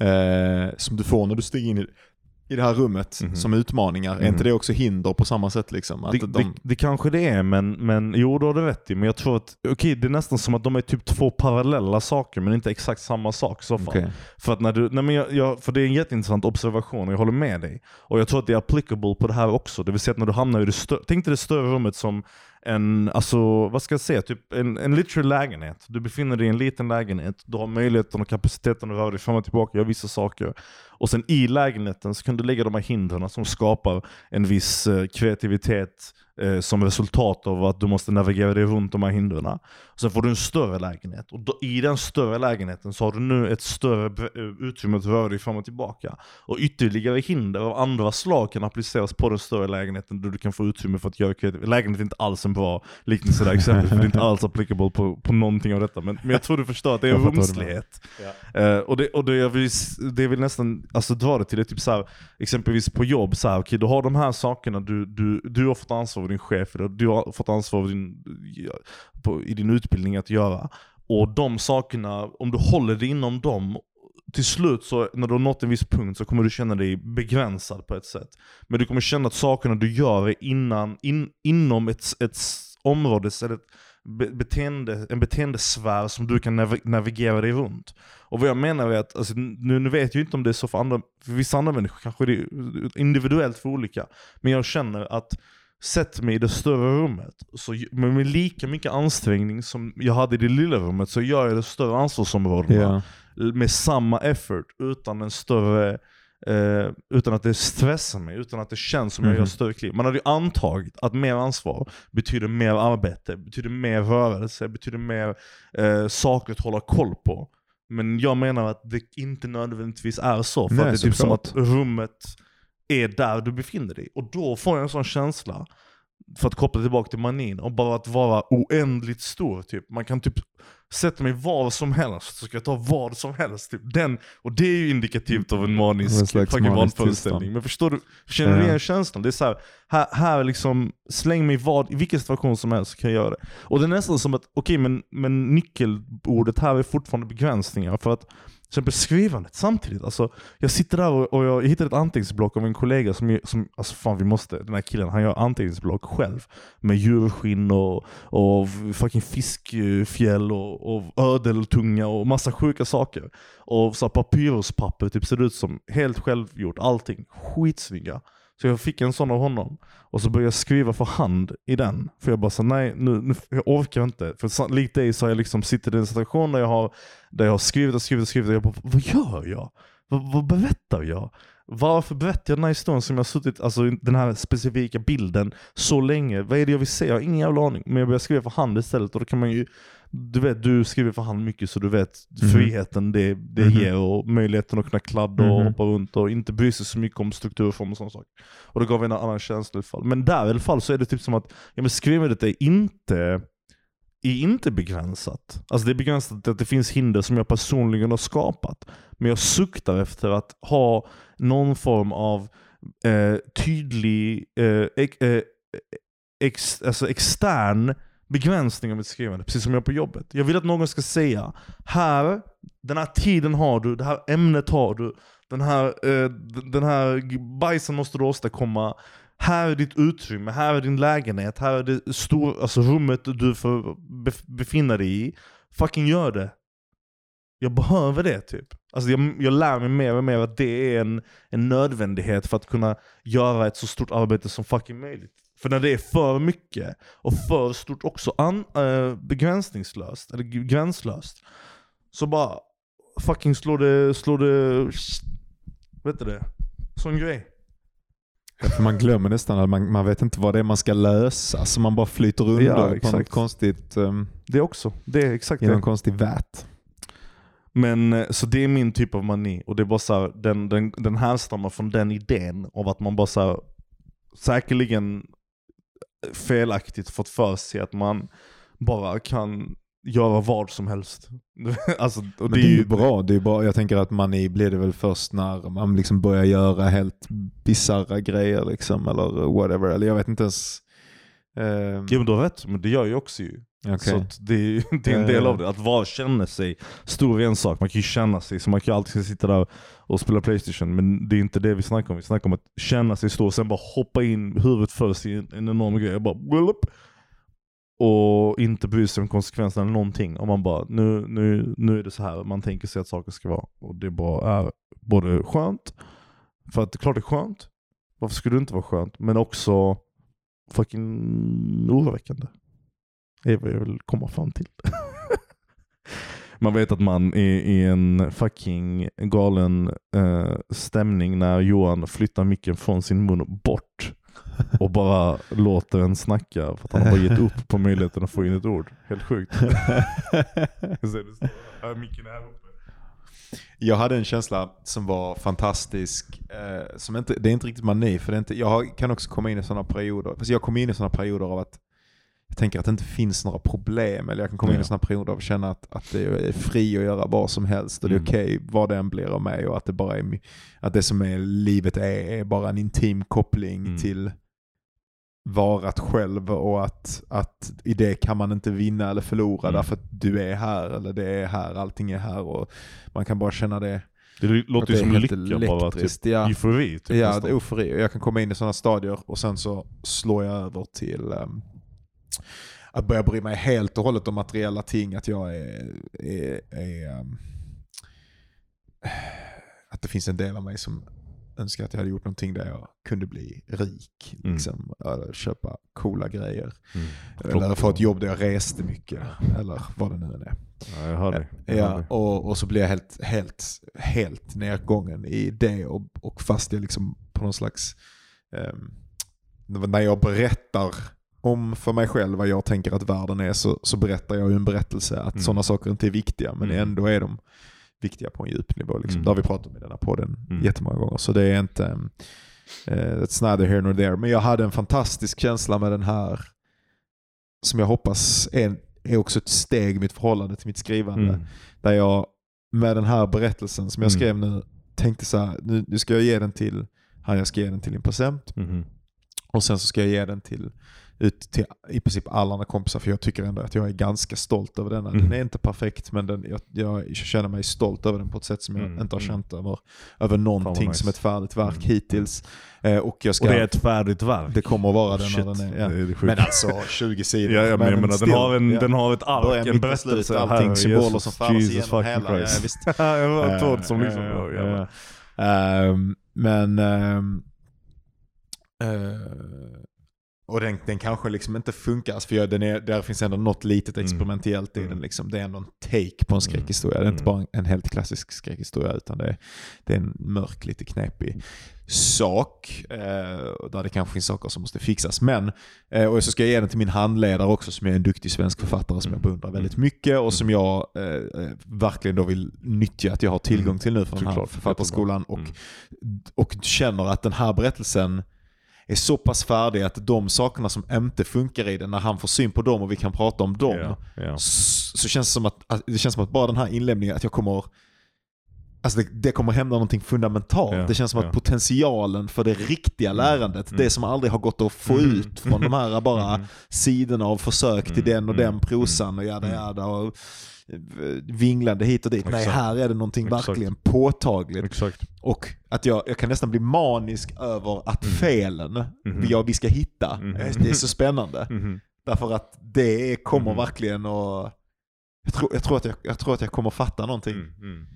eh, som du får när du stiger in i, i det här rummet Mhm. som utmaningar, är Mhm. inte det också hinder på samma sätt? Liksom? Att Det, de, det, det kanske det är, men, men jo då har du rätt i. Men jag tror att, okej det är nästan som att de är typ två parallella saker men inte exakt samma sak i så fall. Okej. För, att när du, nej men jag, jag, för det är en jätteintressant observation och jag håller med dig. Och jag tror att det är applicable på det här också. Det vill säga att när du hamnar i det större, tänk dig det större rummet som en, alltså vad ska jag säga, typ en, en literal lägenhet. Du befinner dig i en liten lägenhet, du har möjligheten och kapaciteten att röra dig fram och tillbaka, göra vissa saker. Och sen i lägenheten så kan du lägga de här hindren som skapar en viss eh, kreativitet eh, som resultat av att du måste navigera dig runt de här hindren. Sen får du en större lägenhet och då, i den större lägenheten så har du nu ett större eh, utrymme att röra dig fram och tillbaka. Och ytterligare hinder av andra slag kan appliceras på den större lägenheten där du kan få utrymme för att göra kreativt. Lägenhet är inte alls en bra liknelse där exempel, för det är inte alls applicable på, på någonting av detta. Men, men jag tror du förstår att det är en rumslighet. Eh, och det, och det, jag vill, det vill nästan alltså, dra det till, det typ så här, exempelvis på jobb, så här, okay, du har de här sakerna, du, du, du har fått ansvar för din chef, eller du har fått ansvar för din, på, i din utbildning att göra. Och de sakerna, om du håller dig inom dem, till slut så när du har nått en viss punkt så kommer du känna dig begränsad på ett sätt. Men du kommer känna att sakerna du gör är innan, in, inom ett, ett område, eller ett beteende, en beteendesfär som du kan nav navigera dig runt. Och vad jag menar är att, alltså, nu, nu vet jag inte om det är så för andra, för vissa andra människor kanske det är individuellt för olika. Men jag känner att Sätt mig i det större rummet, så, men med lika mycket ansträngning som jag hade i det lilla rummet så gör jag det större ansvarsområdena Ja. med samma effort utan en större Eh, utan att det stressar mig, utan att det känns som jag Mhm. gör större kliv. Man hade ju antagit att mer ansvar betyder mer arbete, betyder mer rörelse, betyder mer eh, saker att hålla koll på. Men jag menar att det inte nödvändigtvis är så. För Nej, att det är typ som att rummet är där du befinner dig. Och då får jag en sån känsla, för att koppla tillbaka till manin, och bara att vara oändligt stor. Typ. Man kan typ sätta mig var som helst, så ska jag ta vad som helst. Typ. Den, och det är ju indikativt av en manisk fucking vanföreställning. Men förstår du, känner du igen känslan? Det är så här, här, här liksom, släng mig vad, i vilken situation som helst så kan jag göra det. Och det är nästan som att, okej men, men nyckelordet här är fortfarande begränsningar. För att till exempel skrivandet samtidigt. Alltså, jag sitter där och, och jag hittar ett anteckningsblock av en kollega som, som alltså fan vi måste, den här killen han gör anteckningsblock själv. Med djurskinn och, och fucking fiskfjäll och, och ödeltunga och massa sjuka saker. Och så papyruspapper typ ser ut som helt självgjort, allting. Skitsnygga. Så jag fick en sån av honom. Och så började jag skriva för hand i den. För jag bara sa nej, nu, nu, jag orkar inte. För likt dig så har jag liksom sitter i en situation där jag har, där jag har skrivit och skrivit och skrivit och jag bara, vad gör jag? Vad, vad berättar jag? Varför berättar jag den här historien som jag har suttit, alltså den här specifika bilden, så länge? Vad är det jag vill säga? Jag har ingen jävla aning. Men jag börjar skriva för hand istället och då kan man ju du vet, du skriver för hand mycket så du vet Mhm. friheten det, det Mhm. ger och möjligheten att kunna kladda och Mhm. hoppa runt och inte bry sig så mycket om strukturform och sådana saker. Och det gav en annan känsla i alla fall. Men där i alla fall så är det typ som att ja, men skrivandet är inte, är inte begränsat. Alltså det är begränsat till att det finns hinder som jag personligen har skapat. Men jag suktar efter att ha någon form av eh, tydlig eh, ex, eh, ex, alltså extern begränsning av mitt skrivande, precis som jag på jobbet. Jag vill att någon ska säga, här, den här tiden har du, det här ämnet har du, den här, eh, den här bajsen måste du åstadkomma. Här är ditt utrymme, här är din lägenhet, här är det stor, alltså rummet du får befinna dig i. Fucking gör det. Jag behöver det typ. Alltså jag, jag lär mig mer och mer att det är en, en nödvändighet för att kunna göra ett så stort arbete som fucking möjligt. För när det är för mycket och för stort också an, äh, begränsningslöst, eller gränslöst, så bara fucking slå det, slå det, vet du det? Sån grej. Ja, för man glömmer nästan att man, man vet inte vad det är man ska lösa. Så man bara flyter under Ja, på något konstigt, um, Det också, det är exakt i någon konstig vät. Men eh, så det är min typ av mani och det är bara så här, den, den, den härstammar från den idén av att man bara så här, säkerligen felaktigt fått för sig att man bara kan göra vad som helst. alltså, Men det är ju bra. Det är bara, jag tänker att mani blir det väl först när man liksom börjar göra helt bisarra grejer liksom, eller whatever. Eller jag vet inte ens. ehm, Ja men du har rätt, men det gör jag också ju. Okay. Så att det, är, det är en del av det. Att vara känner sig stor är en sak, man kan ju känna sig, så man kan ju alltid sitta där och spela Playstation. Men det är inte det vi snackar om, vi snackar om att känna sig stor och sen bara hoppa in huvudet först i en, en enorm grej. Bara, blup, och inte bry sig om konsekvenserna eller någonting. Om man bara, nu, nu, nu är det så här man tänker sig att saker ska vara. Och det bara är både skönt, för att det är klart det är skönt, varför skulle det inte vara skönt? Men också fucking oroväckande. Det är vad jag vill komma fram till. man vet att man är i en fucking galen eh, stämning när Johan flyttar micken från sin mun bort och bara låter en snacka för att han har bara gett upp på möjligheten att få in ett ord. Helt sjukt. Micken här uppe. Jag hade en känsla som var fantastisk. Eh, som inte, det är inte riktigt mani, för det är inte, jag kan också komma in i sådana perioder. Fast jag kommer in i sådana perioder av att jag tänker att det inte finns några problem. Eller jag kan komma in i sådana perioder av att känna att, att det är fri att göra vad som helst. Och det är Mm. okej vad det än blir av mig. Och att det bara är, att det som är livet är, är bara en intim koppling Mm. till varat själv och att, att i det kan man inte vinna eller förlora Mm. därför att du är här eller det är här, allting är här och man kan bara känna det. Det låter ju som lycka bara, typ ja. eufori. Typ, Ja, det är eufori. Och Jag kan komma in i sådana stadier och sen så slår jag över till ehm, att börja bry mig helt och hållet om materiella ting. Att jag är, är, är ehm, att det finns en del av mig som önskar att jag hade gjort någonting där jag kunde bli rik. Mm. Liksom, eller köpa coola grejer. Mm. Eller få ett jobb där jag reste mycket. Eller vad det nu än är. Ja, jag hör dig. Jag Ja, och, och så blir jag helt, helt, helt nedgången i det och, och fast jag liksom på någon slags, ehm, när jag berättar om för mig själv vad jag tänker att världen är så, så berättar jag ju en berättelse att Mm. sådana saker inte är viktiga men Mm. ändå är de viktiga på en djup nivå. Liksom. Mm. Det har vi pratat om i denna podden Mm. jättemånga gånger så det är inte, um, it's neither here nor there. Men jag hade en fantastisk känsla med den här som jag hoppas är, är också ett steg i mitt förhållande till mitt skrivande. Mm. Där jag med den här berättelsen som jag Mm. skrev nu tänkte så här, nu, nu ska jag ge den till han jag ska ge den till en present. Mhm. Och sen så ska jag ge den till, ut till i princip alla andra kompisar för jag tycker ändå att jag är ganska stolt över denna. Den Mm. är inte perfekt men den, jag, jag känner mig stolt över den på ett sätt som jag Mm, inte har mm. känt över, över någonting nice. som ett färdigt verk Mm, hittills. Eh, och jag ska, Och det är ett färdigt verk. det kommer att vara Oh, den shit. när den är. Ja. Det är det. Men alltså 20 sidor. Ja, ja men jag menar, den har, en, ja. den har ett ark, en och slut, berättelse. allting Herre symboler Jesus, som färdas Jesus fucking hela. Ja, Christ. visst. jag var Eh, som liksom... oh, jävlar. eh, ehm, men... ehm, eh, och den, den kanske liksom inte funkar, alltså, för jag, den är, där finns ändå något litet Mm. experimentellt i Mm. den. Liksom. Det är ändå en take på en skräckhistoria. Det är inte Mm. bara en, en helt klassisk skräckhistoria utan det är, det är en mörk, lite knepig sak. Eh, där det kanske finns saker som måste fixas. Men, eh, och så ska jag ge den till min handledare också som är en duktig svensk författare som jag Mm. beundrar väldigt mycket och som jag eh, eh, verkligen då vill nyttja att jag har tillgång till nu från den här författarskolan. Och, Mm. och känner att den här berättelsen är så pass färdig att de sakerna som inte funkar i den, när han får syn på dem och vi kan prata om dem, Ja, ja. så, så känns det som att, att, det känns som att bara den här inlämningen, att jag kommer Alltså det, det kommer hända någonting fundamentalt. Ja, det känns som att potentialen för det riktiga lärandet, mm. det som aldrig har gått att få Mm. ut från de här bara Mm. sidorna av försök till Mm, den och mm, den prosan och jada mm. jada och vinglande hit och dit. Nej, Exakt. här är det någonting Exakt. verkligen påtagligt. Exakt. Och att jag, jag kan nästan bli manisk över att felen Mhm. vi, vi ska hitta, eh, det är så spännande. Mhm. Därför att det kommer verkligen att... Jag tror, jag, tror att jag, jag tror att jag kommer fatta någonting. Mm, mm.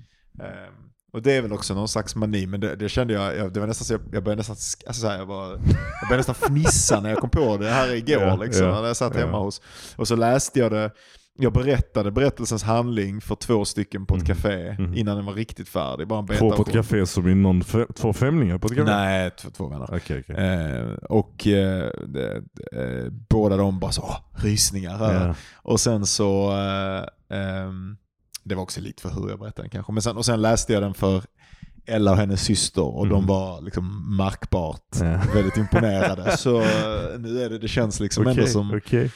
Ehm, och det är väl också någon slags mani, men det, det kände jag, jag, det var nästan så jag, jag började nästan, alltså så här, jag, bara, jag började nästan fnissa när jag kom på det här igår. Ja, liksom, ja, när jag satt ja. hemma hos. Och så läste jag det, jag berättade berättelsens handling för två stycken på ett Mhm. café Mhm. innan den var riktigt färdig. Bara en Två på ett café som i någon, två främlingar på ett café? Nej, två, två vänner. Okej, okej. Eh, och eh, det, eh, båda de bara så, åh, rysningar här. Ja. Och sen så, eh, ehm, det var också lite för hur jag berättade den kanske, men sen, och sen läste jag den för Ella och hennes syster och de Mhm. var liksom markbart Ja. väldigt imponerade. så eh, nu är det, det känns liksom Okej, ändå som... okej.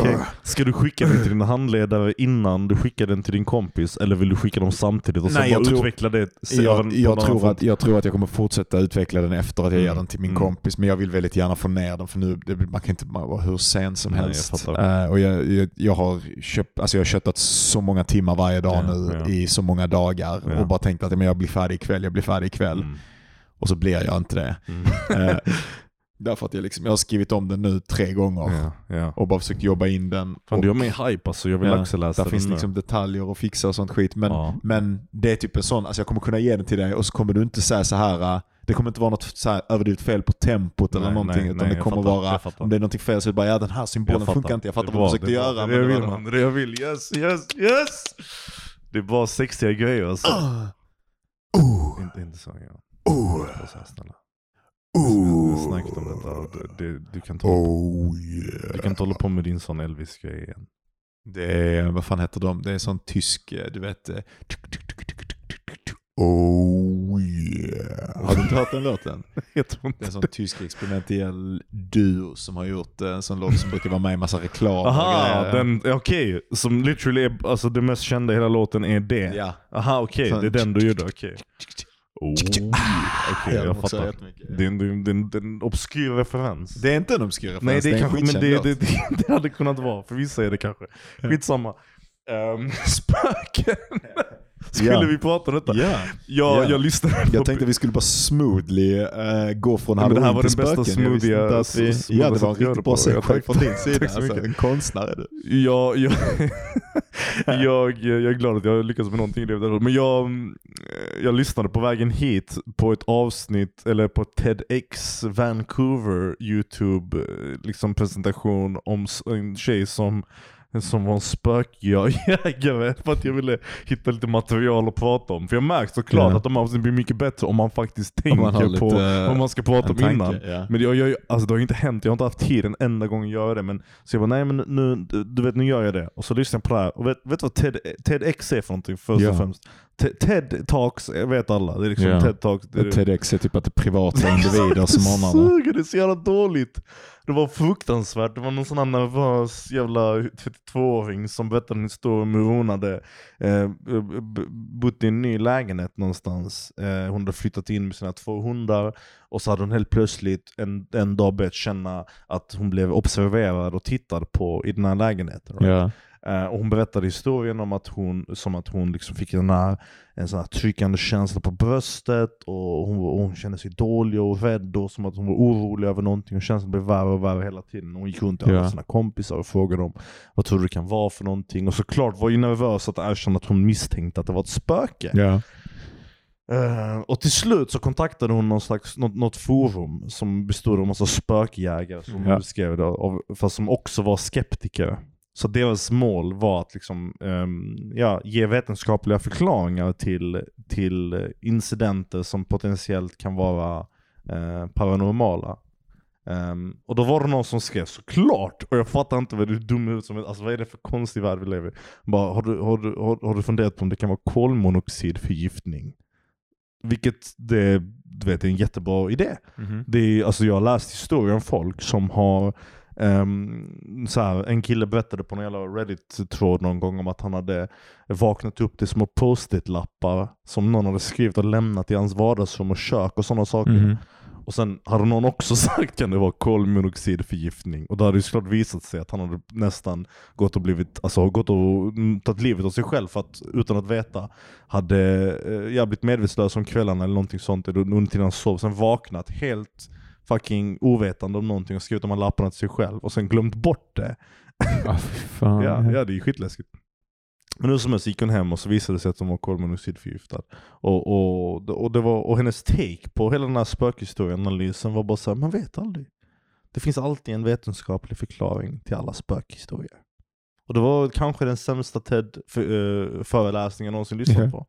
Okej. Ska du skicka den till din handledare innan du skickar den till din kompis? Eller vill du skicka dem samtidigt och sen Nej, jag bara tror- utveckla det? Jag, jag, tror att, jag tror att jag kommer fortsätta utveckla den efter att jag ger Mm. den till min Mm. kompis. Men jag vill väldigt gärna få ner den för nu, det, man kan inte vara hur sen som Nej, jag helst. fattar. Eh, och jag, jag, jag, har köpt, alltså jag har köttat så många timmar varje dag Ja, nu ja. i så många dagar Ja. och bara tänkt att men jag blir färdig ikväll, jag blir färdig ikväll. Mm. Och så blir jag inte det. Mm. Därför att jag, liksom, jag har skrivit om den nu tre gånger Ja, ja. och bara försökt jobba in den. Fan, och du har mig hype alltså, jag vill Ja, också läsa där den finns nu. liksom detaljer att fixa och sånt skit. Men, Ja. men det är typ en sån, alltså jag kommer kunna ge den till dig och så kommer du inte säga så här. äh, det kommer inte vara något så överdrivet fel på tempot eller Nej, någonting. nej, utan nej, det kommer fattar, vara, om det är någonting fel så är det bara ja den här symbolen funkar inte. Jag fattar vad du försökte göra. Det jag vill man, det jag vill. Yes, yes, yes! Det är bara sexiga grejer alltså. Ah. Oh, Inte, inte så, ja. Och så här, snälla. Vi har oh, snackat om detta. det- det- Du kan ta oh Du kan inte hålla på med din sån Elvis-grej igen. Det är, vad fan heter de? Det är sån tysk, eh, du vet. eh, Oh yeah. Har du inte hört den låten? Jag tror Det är inte en sån tysk experimentell duo som har gjort eh, en sån låt som brukar vara med i massa reklam. Aha, okej. Som literally är, alltså det mest kända i hela låten är det. Ja. Aha, okej. Sån- Det är den du gjorde, okej. Oh, de jag fattar. Det är en, det är en, det är en, det är en obskyr referens. Det är inte en obskyr referens, Nej, det är, en kanske, men det, det, det, det hade kunnat vara. För vissa är det kanske. Skitsamma. Um, spöken. Skulle Ja. vi prata om detta? Ja. Jag, Ja. jag lyssnade på... Jag tänkte vi skulle bara smoothly eh, gå från Ja, men det här halloween var till den bästa spöken. Inte att vi- Ja, det var en riktigt bra tack. från din sida. Alltså, en konstnär är du. jag, jag, jag, jag är glad att jag lyckats med någonting i livet. Men jag, jag lyssnade på vägen hit på ett avsnitt, eller på TEDx Vancouver YouTube eh, liksom presentation om en tjej som som var en spökjägare för att jag ville hitta lite material att prata om. För jag märkt såklart Ja. att de avsnitten blir mycket bättre om man faktiskt tänker man på vad man ska prata om tanke, innan. ja. Men jag, jag, alltså det har ju inte hänt, jag har inte haft tid en enda gång att göra det. Men, så jag bara, nej men nu, du- vet nu gör jag det. Och så lyssnar jag på det här. Och vet, vet du vad TED, TEDx är för någonting först Ja. och främst? Te- TED Talks, jag vet alla. Det är liksom Ja. TED Talks. Det är, TEDx är typ att det är privata individer som ordnar det. suger, det är så jävla dåligt. Det var fruktansvärt. Det var någon sån här nervös jävla 32-åring som berättade en historia om hur hon hade eh, bott i en ny lägenhet någonstans. Eh, hon hade flyttat in med sina två hundar och så hade hon helt plötsligt en, en dag börjat känna att hon blev observerad och tittad på i den här lägenheten. right? Ja. Eh, och hon berättade historien om att hon, som att hon liksom fick den här, en sån här tryckande känsla på bröstet och hon, och hon kände sig dålig och rädd och som att hon var orolig över någonting och känslan blev värre och värre hela tiden. Hon gick runt till alla Ja. sina kompisar och frågade dem vad tror du det kan vara för någonting. Och såklart var ju nervös att erkänna att hon misstänkte att det var ett spöke. Ja. Eh, och till slut så kontaktade hon någon slags, något, något forum som bestod av en massa spökjägare som Ja. hon skrev det, av, fast som också var skeptiker. Så deras mål var att liksom, ehm, ja, ge vetenskapliga förklaringar till, till incidenter som potentiellt kan vara eh, paranormala. Ehm, och då var det någon som skrev såklart, och jag fattar inte vad du är dum huvudet som alltså vad är det för konstig värld vi lever i? Bara, har, du, har, du, har, har du funderat på om det kan vara kolmonoxidförgiftning? Vilket det, du vet, är en jättebra idé. Mhm. Det är, alltså jag har läst historier om folk som har ehm, så här, en kille berättade på någon jävla Reddit-tråd någon gång om att han hade vaknat upp till små post-it-lappar som någon hade skrivit och lämnat i hans vardagsrum och kök och sådana saker. Mhm. Och sen hade någon också sagt kan det vara kolmonoxidförgiftning. Och då hade det såklart visat sig att han hade nästan gått och blivit, alltså gått och mm, tagit livet av sig själv för att, utan att veta. Hade eh, jag blivit medvetslös om kvällarna eller någonting sånt under tiden han sov. Sen vaknat helt fucking ovetande om någonting och skrivit de här lapparna till sig själv. Och sen glömt bort det. Ah, fan. Ja, ja det är ju skitläskigt. Men hur som helst gick hon hem och så visade det sig att hon var kolmonoxidförgiftad. Och, och, och, det var, och hennes take på hela den här spökhistorien, analysen var bara såhär, man vet aldrig. Det finns alltid en vetenskaplig förklaring till alla spökhistorier. Och det var kanske den sämsta TED-föreläsningen jag någonsin lyssnat på.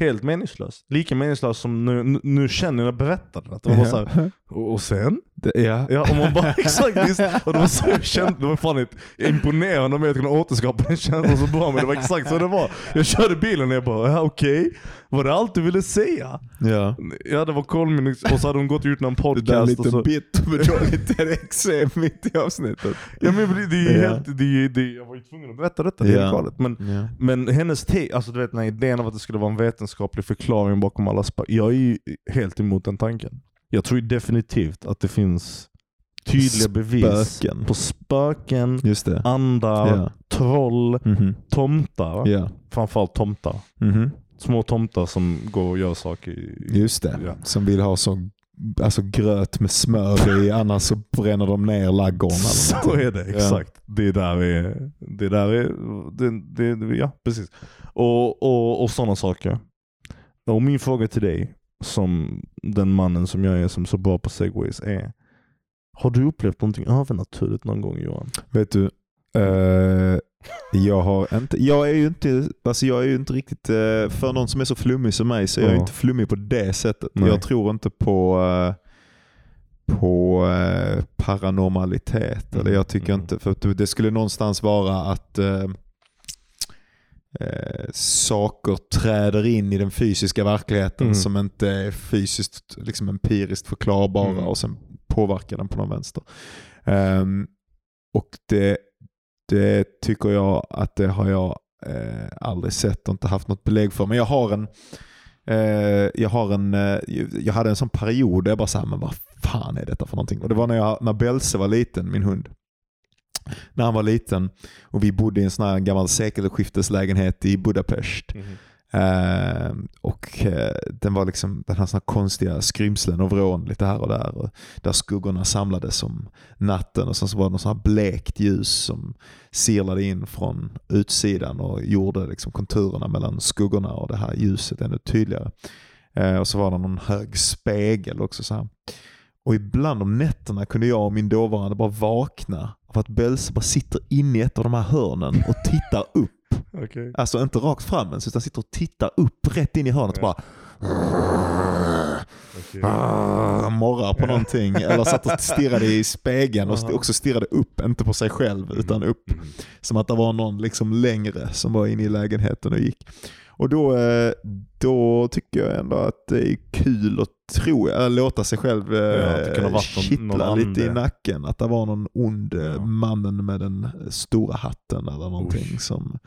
Helt meningslös. Lika meningslös som nu, nu- känner jag berättade det. Att det var så här, och, och sen? Det, ja. Ja, och man bara exakt visst. Och det var så jag kände, det var fan ett imponerande med att kunna återskapa den känslan så bra. Men det var exakt så det var. Jag körde bilen och jag bara, ja, okej. Var det allt du ville säga? ja. Ja det var kolmning och så hade de gått ut någon Det där är podcast och lite så. bitter med dåligt TEDx mitt i avsnittet. Ja men det, det är Ja. helt, det, det, jag var ju tvungen att berätta detta, det galet. Men, Ja. men hennes te, alltså du vet den här idén av att det skulle vara en vetenskaplig förklaring bakom alla spök. Jag är ju helt emot den tanken. Jag tror definitivt att det finns tydliga bevis Spöken. på spöken, Just det. andar, Ja. troll, Mhm. tomtar. Ja. Framförallt tomtar. Mhm. Små tomtar som går och gör saker. i- Just det. Ja. Som vill ha så alltså gröt med smör i, annars så bränner de ner laggården. eller Så är det, exakt. Det där är, det där är, det, det, ja precis. Och, och, och sådana saker. Och min fråga till dig, som den mannen som jag är som är så bra på segways är. Har du upplevt någonting övernaturligt någon gång Johan? Vet du, eh, jag har inte, jag är ju inte, alltså jag är ju inte riktigt, eh, för någon som är så flummig som mig så är jag Ja. inte flummig på det sättet. Nej. Jag tror inte på eh, på paranormalitet. Eller Mm, jag tycker mm. inte, för det skulle någonstans vara att eh, saker träder in i den fysiska verkligheten Mm. som inte är fysiskt liksom empiriskt förklarbara Mm. och sen påverkar den på någon vänster. Ehm, och det, det tycker jag att det har jag eh, aldrig sett och inte haft något belägg för. Men jag har en eh, jag, har en, eh, jag hade en sån period där jag bara såhär, men vad fan är detta för någonting? Och det var när, jag, när Belse var liten, min hund. När han var liten och vi bodde i en sån här gammal sekelskifteslägenhet i Budapest. Eh, och eh, den var liksom, den hade såna konstiga skrymslen och vrån lite här och där. Och där skuggorna samlades om natten och sen så var det något sånt här blekt ljus som silade in från utsidan och gjorde liksom konturerna mellan skuggorna och det här ljuset ännu tydligare. Eh, och så var det någon hög spegel också. så här. Och ibland om nätterna kunde jag och min dåvarande bara vakna av att Belse bara sitter inne i ett av de här hörnen och tittar upp. Okej. Alltså inte rakt fram ens, utan sitter och tittar upp rätt in i hörnet och bara okej. ah, morrar på någonting. Eller satt och stirrade i spegeln och st- också stirrade upp, inte på sig själv utan upp. Mm. Som att det var någon liksom längre som var inne i lägenheten och gick. Och då, eh, då tycker jag ändå att det är kul att tro, eller låta sig själv Ja, eh, kittla lite i nacken. Att det var någon ond eh, Ja. mannen med den stora hatten eller någonting Usch. som,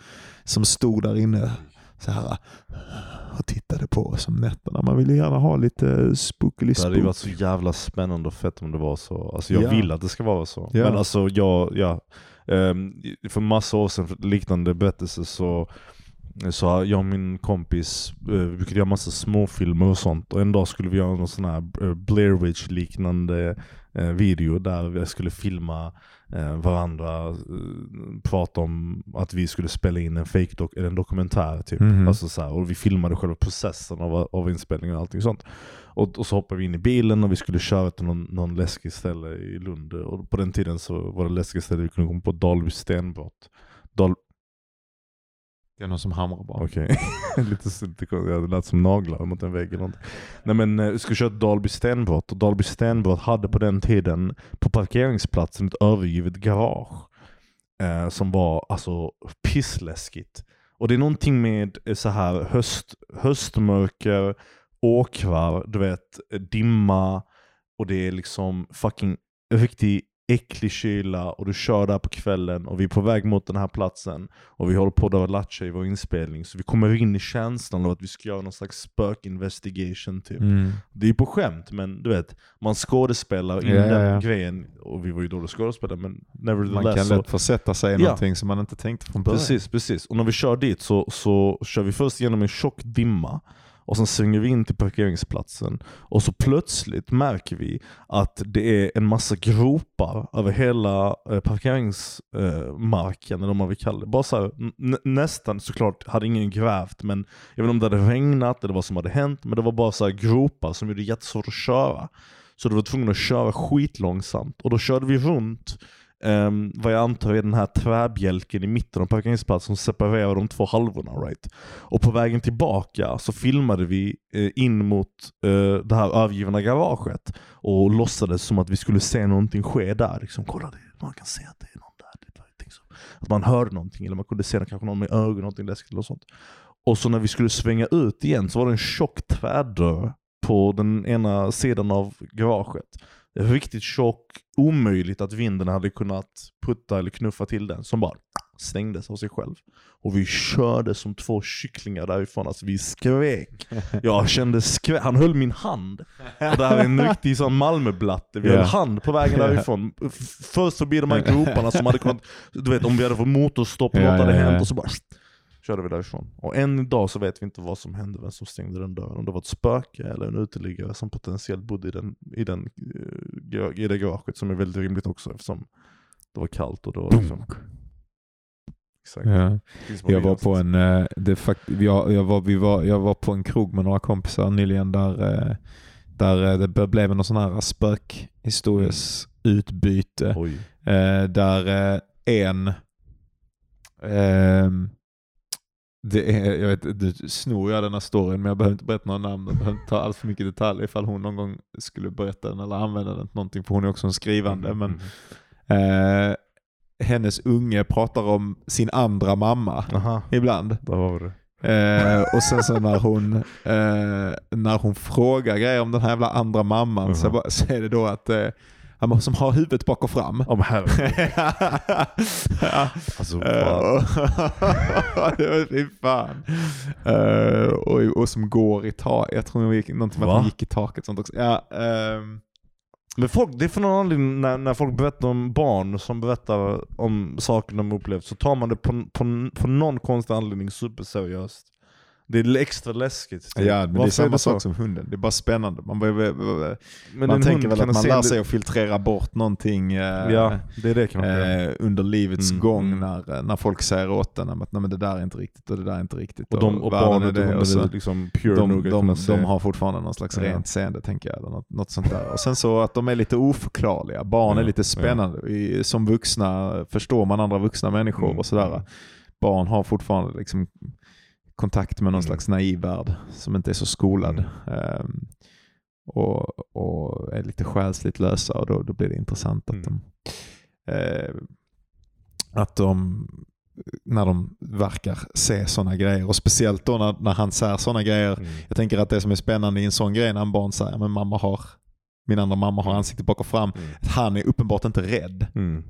som stod där inne så här och tittade på oss om nätterna. Man vill ju gärna ha lite spookily Det hade ju spook. varit så jävla spännande och fett om det var så. Alltså jag Ja. vill att det ska vara så. Ja. Men alltså jag, ja. ehm, för massa år sedan, för liknande berättelse så så jag och min kompis eh, vi brukade göra massa småfilmer och sånt och en dag skulle vi göra någon sån här eh, Blair Witch liknande eh, video där vi skulle filma eh, varandra, prata om att vi skulle spela in en fake dok- eller en dokumentär typ. Mhm. Alltså så här, och vi filmade själva processen av, av inspelningen och allting sånt. Och, och så hoppade vi in i bilen och vi skulle köra till någon, någon läskig ställe i Lund. Och på den tiden så var det läskiga ställe vi kunde komma på Dalby stenbrott. Dal det är någon som hamrar bara. Okej, lite, lite konstigt. Det lät som naglar mot en vägg eller någonting. Nej men eh, vi skulle köra ett Dalby stenbrott och Dalby stenbrott hade på den tiden på parkeringsplatsen ett övergivet garage. Eh, som var alltså pissläskigt. Och det är någonting med eh, så här höst, höstmörker, åkrar, du vet, eh, dimma och det är liksom fucking riktig äcklig kyla och du kör där på kvällen och vi är på väg mot den här platsen och vi håller på att lattja i vår inspelning så vi kommer in i känslan av att vi ska göra någon slags spökinvestigation typ. Mm. Det är på skämt men du vet, man skådespelar in Ja, den ja. grejen och vi var ju dåliga skådespelare men Man nevertheless kan så, lätt försätta sig i Ja. någonting som man inte tänkte från början. Precis, precis. Och när vi kör dit så, så kör vi först genom en tjock dimma och sen svänger vi in till parkeringsplatsen och så plötsligt märker vi att det är en massa gropar över hela eh, parkeringsmarken eller vad man vill kalla det. Bara så här, nästan såklart hade ingen grävt men jag vet inte om det hade regnat eller vad som hade hänt men det var bara så här gropar som gjorde det jättesvårt att köra. Så du var tvungen att köra skitlångsamt och då körde vi runt um, vad jag antar är den här träbjälken i mitten av parkeringsplatsen som separerar de två halvorna. Right? Och på vägen tillbaka så filmade vi eh, in mot eh, det här övergivna garaget och låtsades som att vi skulle se någonting ske där. Liksom, Kolla, det, man kan se att det är någon där. Det är liksom. att man hörde någonting eller man kunde se kanske någon med ögon, någonting läskigt eller sånt. Och så när vi skulle svänga ut igen så var det en tjock tvärdörr på den ena sidan av garaget. Riktigt tjock, omöjligt att vinden hade kunnat putta eller knuffa till den, som bara stängdes av sig själv. Och vi körde som två kycklingar därifrån, alltså vi skrek. Jag kände skrek, han höll min hand. Och det här är en riktig sån Malmöblatte, vi Ja. höll hand på vägen därifrån. Först förbi de här groparna som hade kunnat, du vet om vi hade fått motorstopp och något hade hänt och så bara körde vi därifrån. Och än idag så vet vi inte vad som hände, vem som stängde den dörren. Om det var ett spöke eller en uteliggare som potentiellt bodde i, den, i, den, eh, i det garaget som är väldigt rimligt också eftersom det var kallt och det var liksom... Exakt. Ja. Jag var på en, det fakt, jag, jag, var, vi var, jag var på en krog med några kompisar nyligen där, eh, där eh, det blev någon sån här spökhistories utbyte. Oj. Eh, där en, ehm, det är, jag vet, du snor jag den här storyn men jag behöver inte berätta några namn. Jag behöver inte ta allt för mycket detaljer ifall hon någon gång skulle berätta den eller använda den till någonting för hon är också en skrivande. Mm, Men mm. eh, hennes unge pratar om sin andra mamma Aha, ibland. där var det. Eh, och sen så när hon, eh, när hon frågar grejer om den här jävla andra mamman så, Mhm. bara, så är det då att eh, han som har huvudet bak och fram. Men herregud. ja. Alltså, Eh, fan. fy. Eh, och, och som går i taket. Jag tror gick, någonting med att hon gick i taket. Sånt också. Ja, ehm, Men folk, det är för någon anledning när, när folk berättar om barn som berättar om saker de upplevt så tar man det på, på, på någon konstig anledning superseriöst. Det är extra läskigt. typ. ja, men det är Varför samma så? sak som hunden. Det är bara spännande. Man, börjar, Men man tänker väl att man lär sig att filtrera bort någonting. eh, Ja, det är det eh, under livets Mm, gång mm. när, när folk säger åt en att Nej, men det där är inte riktigt och det där är inte riktigt. och de, och världen barnet är det, och de så- är liksom pure de, nog de, de, har fortfarande någon slags Ja. rent seende tänker jag. Eller något, något sånt där. Och sen så att de är lite oförklarliga. Barn är Ja, lite spännande. I, som vuxna förstår man andra vuxna människor Mm, och sådär. Barn har fortfarande liksom kontakt med någon Mm. slags naiv värld som inte är så skolad. Mm. Ehm, och, och är lite själsligt lösa och då, då blir det intressant att Mm. de eh, att de när de verkar se sådana grejer och speciellt då när, när han säger sådana grejer. Mm. Jag tänker att det som är spännande i en sån grej när en barn säger men mamma har min andra mamma har ansiktet bak och fram. Mm. Att han är uppenbart inte rädd. Mm.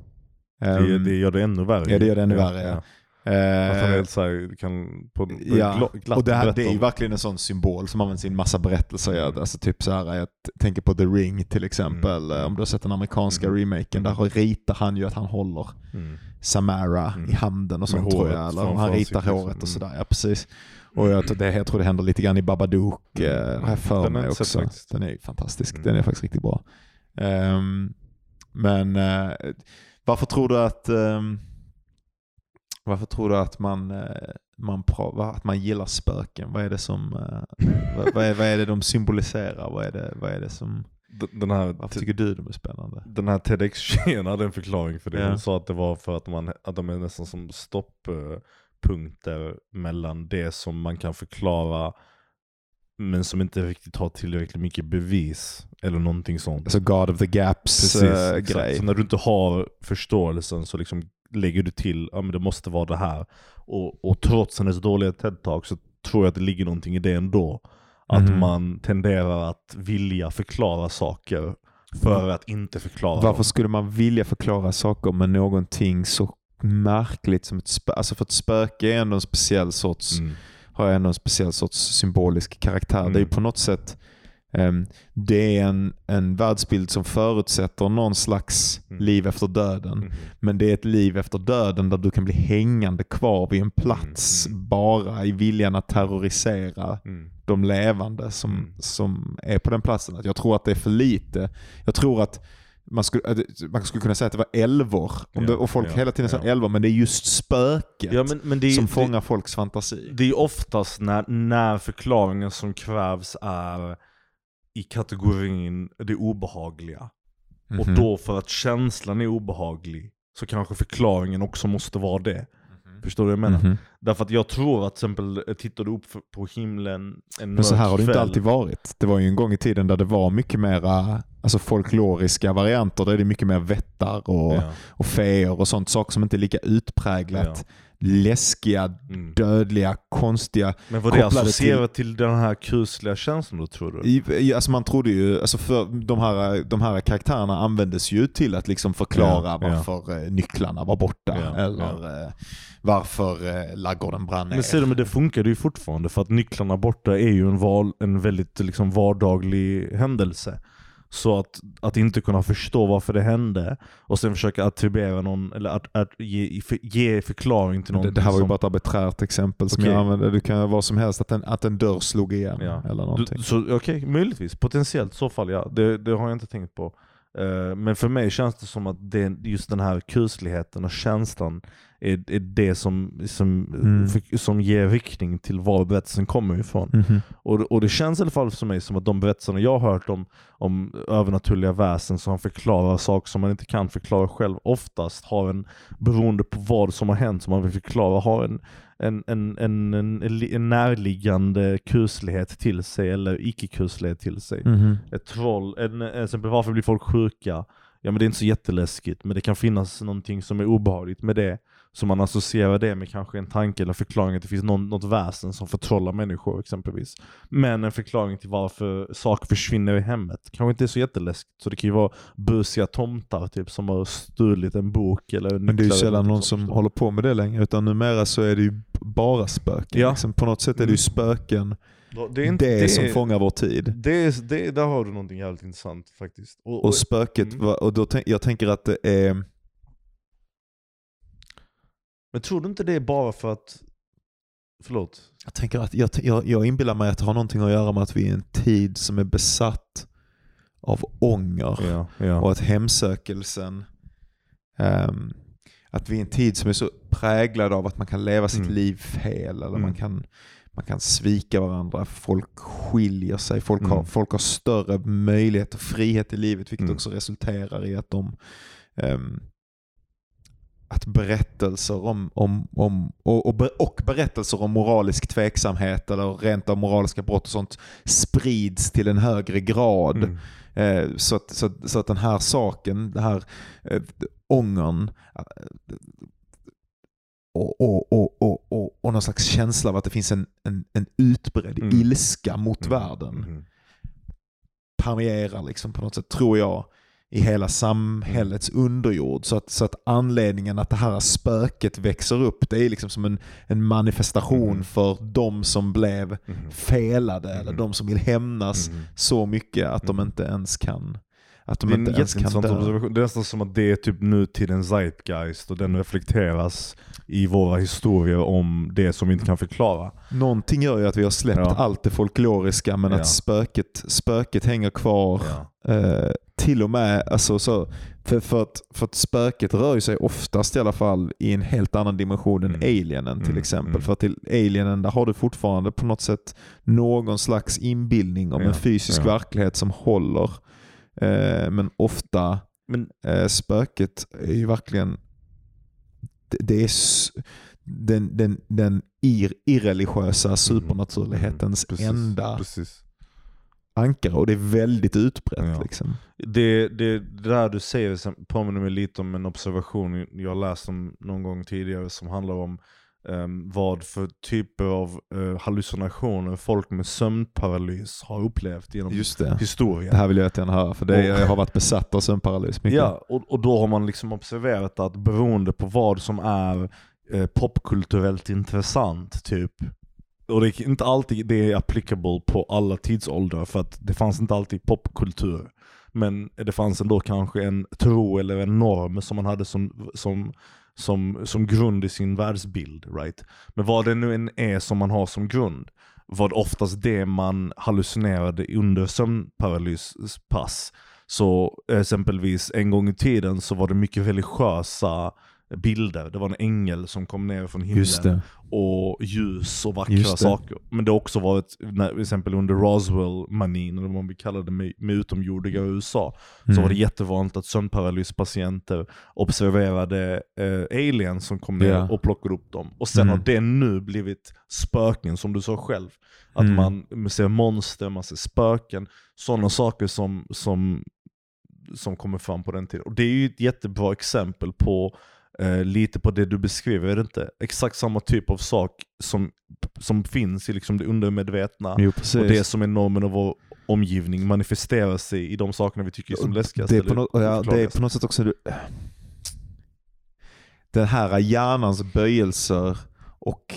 Det, Ehm, det gör det ännu värre. ja, det gör det ännu värre, ja. Att han eh, helt så här, kan på, på Ja, gla- glatt och det, här, det är ju om- verkligen en sån symbol som används i en massa berättelser. Mm. Alltså typ så här, jag tänker på The Ring till exempel. Mm. eh, Om du har sett den amerikanska Mm. remaken. Mm. Där ritar han ju att han håller Mm. Samara Mm. i handen och sånt tror jag. Eller framför han ritar håret och liksom. sådär. Ja, precis. Och jag tror, det, jag tror det händer lite grann i Babadook. Mm. eh, har jag för Den mig också. faktiskt. Den är fantastisk. Mm. Den är faktiskt riktigt bra. Ehm, men eh, varför tror du att ehm, varför tror du att man, eh, man, att man gillar spöken? Vad är det som eh, vad, vad, är, vad är det de symboliserar? Vad är det, vad är det som, Den här, varför tycker du de är spännande? den här TEDx-tjejen hade en förklaring för det. Ja. Hon sa att det var för att, man, att de är nästan som stopppunkter mellan det som man kan förklara men som inte riktigt har tillräckligt mycket bevis. Eller någonting sånt. Alltså God of the Gaps Precis, eh, exakt. grej. Så när du inte har förståelsen så liksom lägger du till, ja men det måste vara det här. Och, och trots hennes dåliga TED-talk så tror jag att det ligger någonting i det ändå. Att Mhm. man tenderar att vilja förklara saker för att inte förklara Varför dem. skulle man vilja förklara saker med någonting så märkligt som ett spöke? Alltså för ett spöke är ändå en speciell sorts, Mm. har ändå en speciell sorts symbolisk karaktär. Mm. Det är ju på något sätt det är en, en världsbild som förutsätter någon slags Mm. liv efter döden. Mm. Men det är ett liv efter döden där du kan bli hängande kvar vid en plats Mm. bara i viljan att terrorisera de levande som, som är på den platsen. Jag tror att det är för lite. Jag tror att man skulle, det- man skulle kunna säga att det var älvor. Om Ja, det, och folk ja, hela tiden säger ja. älvor, men det är just spöket Ja, men, men det, är- som det, fångar folks fantasi. det är oftast när, när förklaringen som krävs är i kategorin det obehagliga. Och Mhm. då för att känslan är obehaglig så kanske förklaringen också måste vara det. Förstår du vad jag menar? Mhm. Därför att jag tror att till exempel, eh, tittar du upp på himlen en Men så här har det inte kväll- alltid varit. Det var ju en gång i tiden där det var mycket mera alltså folkloriska varianter. Där är det mycket mer vättar och, Ja. och feer och sånt. Saker som inte är lika utpräglat läskiga, Mm. dödliga, konstiga. Men var det associerat till... den här kusliga känslan då tror du? I, i, alltså man trodde ju, alltså för de, här, de här karaktärerna användes ju till att liksom förklara Ja, ja. varför eh, nycklarna var borta. Ja, eller eh, varför eh, ladugården brann ner. Men ser du, men det funkar ju fortfarande för att nycklarna borta är ju en, val, en väldigt liksom vardaglig händelse. Så att, att inte kunna förstå varför det hände och sen försöka attribuera någon, eller att, att ge, ge förklaring till någon. det, det här var ju bara ett arbiträrt exempel som Okej. jag använde. Det kan vara som helst, att en, att en dörr slog igen Ja. eller någonting. Du, så Okej, möjligtvis. Potentiellt så fall ja. Det, det har jag inte tänkt på. Eh, men för mig känns det som att det, just den här kusligheten och känslan är, är det som, som, Mm. för, som ger riktning till var berättelsen kommer ifrån. Mhm. Och, och det känns i alla fall för mig som att de berättelserna jag har hört om, om övernaturliga väsen som förklarar saker som man inte kan förklara själv, oftast har en, beroende på vad som har hänt som man vill förklara, har en, en, en, en, en, en närliggande kuslighet till sig eller icke-kuslighet till sig. Mhm. Ett troll, en, en, exempel varför blir folk sjuka? Ja men det är inte så jätteläskigt, men det kan finnas någonting som är obehagligt med det. Så man associerar det med kanske en tanke eller förklaring att det finns någon, något väsen som förtrollar människor exempelvis. Men en förklaring till varför saker försvinner i hemmet kanske inte är så jätteläskigt. Så det kan ju vara busiga tomtar typ som har stulit en bok eller Men det är ju sällan någon som håller på med det längre. Utan numera så är det ju bara spöken. Ja. Liksom. På något sätt är det ju spöken Ja, det, är inte- som fångar vår tid. det, är, det, där har du någonting jävligt intressant faktiskt. Och, Och spöket, Mm. och då jag tänker att det är... men tror du inte det är bara för att... Förlåt? Jag, tänker att, jag, jag, jag inbillar mig att det har någonting att göra med att vi är en tid som är besatt av ånger. Ja, ja. Och att hemsökelsen, ehm, att vi är en tid som är så präglad av att man kan leva sitt Mm. liv fel eller Mm. man, kan, man kan svika varandra, folk skiljer sig, folk, har, Mm. folk har större möjlighet och frihet i livet vilket Mm. också resulterar i att de ehm, att berättelser om, om, om och, och, och berättelser om moralisk tveksamhet eller rent av moraliska brott och sånt sprids till en högre grad. Mm. Eh, så, att, så, att, så att den här saken, den här eh, ångern eh, och, och, och, och, och, och någon slags känsla av att det finns en, en, en utbredd Mm. ilska mot världen Mm. permeerar liksom på något sätt, tror jag, i hela samhällets underjord. Så att, så att anledningen att det här spöket växer upp, det är liksom som en, en manifestation Mm. för de som blev Mm. felade eller Mm. de som vill hämnas Mm. så mycket att de Mm. inte ens kan att de Det är en inte kan jätteintressant observation. Det är nästan som att det är typ nutidens zeitgeist och den reflekteras i våra historier om det som vi inte kan förklara. Någonting gör ju att vi har släppt Ja. allt det folkloriska men Ja. att spöket, spöket hänger kvar. Eh, till och med, alltså, så, för, för, att, för att spöket rör sig oftast i alla fall i en helt annan dimension än Mm. alienen till Mm, exempel. mm. För att till alienen där har du fortfarande på något sätt någon slags inbildning om Ja, en fysisk ja. verklighet som håller. Eh, men ofta, Men eh, spöket är ju verkligen det, är den, den, den ir, irreligiösa supernaturlighetens Mm. precis, enda Precis. ankare och det är väldigt utbrett. Ja. Liksom. Det, det, det där du säger påminner mig lite om en observation jag läst om någon gång tidigare som handlar om ehm, vad för typer av eh, hallucinationer folk med sömnparalys har upplevt genom Just det. historien. Det här vill jag jättegärna höra för det, Och- jag har varit besatt av sömnparalys mycket. Ja, och, och då har man liksom observerat att beroende på vad som är eh, popkulturellt intressant, typ. Och det är inte alltid det är applicable på alla tidsåldrar, för att det fanns inte alltid popkultur. Men det fanns ändå kanske en tro eller en norm som man hade som, som, som, som grund i sin världsbild. Right? Men vad det nu än är som man har som grund, var oftast det man hallucinerade under sömnparalyspass. Så exempelvis en gång i tiden så var det mycket religiösa bilder. Det var en ängel som kom ner från himlen. Och ljus och vackra saker. Men det har också varit, när, till exempel under Roswell-manin, eller vad vi kallar det med, med utomjordingar i USA, så Mm. var det jättevanligt att sömnparalyspatienter observerade eh, aliens som kom ner Ja. och plockade upp dem. Och sen Mm. har det nu blivit spöken, som du sa själv. Att Mm. man ser monster, man ser spöken, sådana saker som, som, som kommer fram på den tiden. Och det är ju ett jättebra exempel på eh, lite på det du beskriver, är det inte? Exakt samma typ av sak som, som finns i liksom det undermedvetna. Jo. Och det som är normen av vår omgivning manifesterar sig i de sakerna vi tycker är som läskigast. det är, på något, ja, det är på något sätt också den här hjärnans böjelser och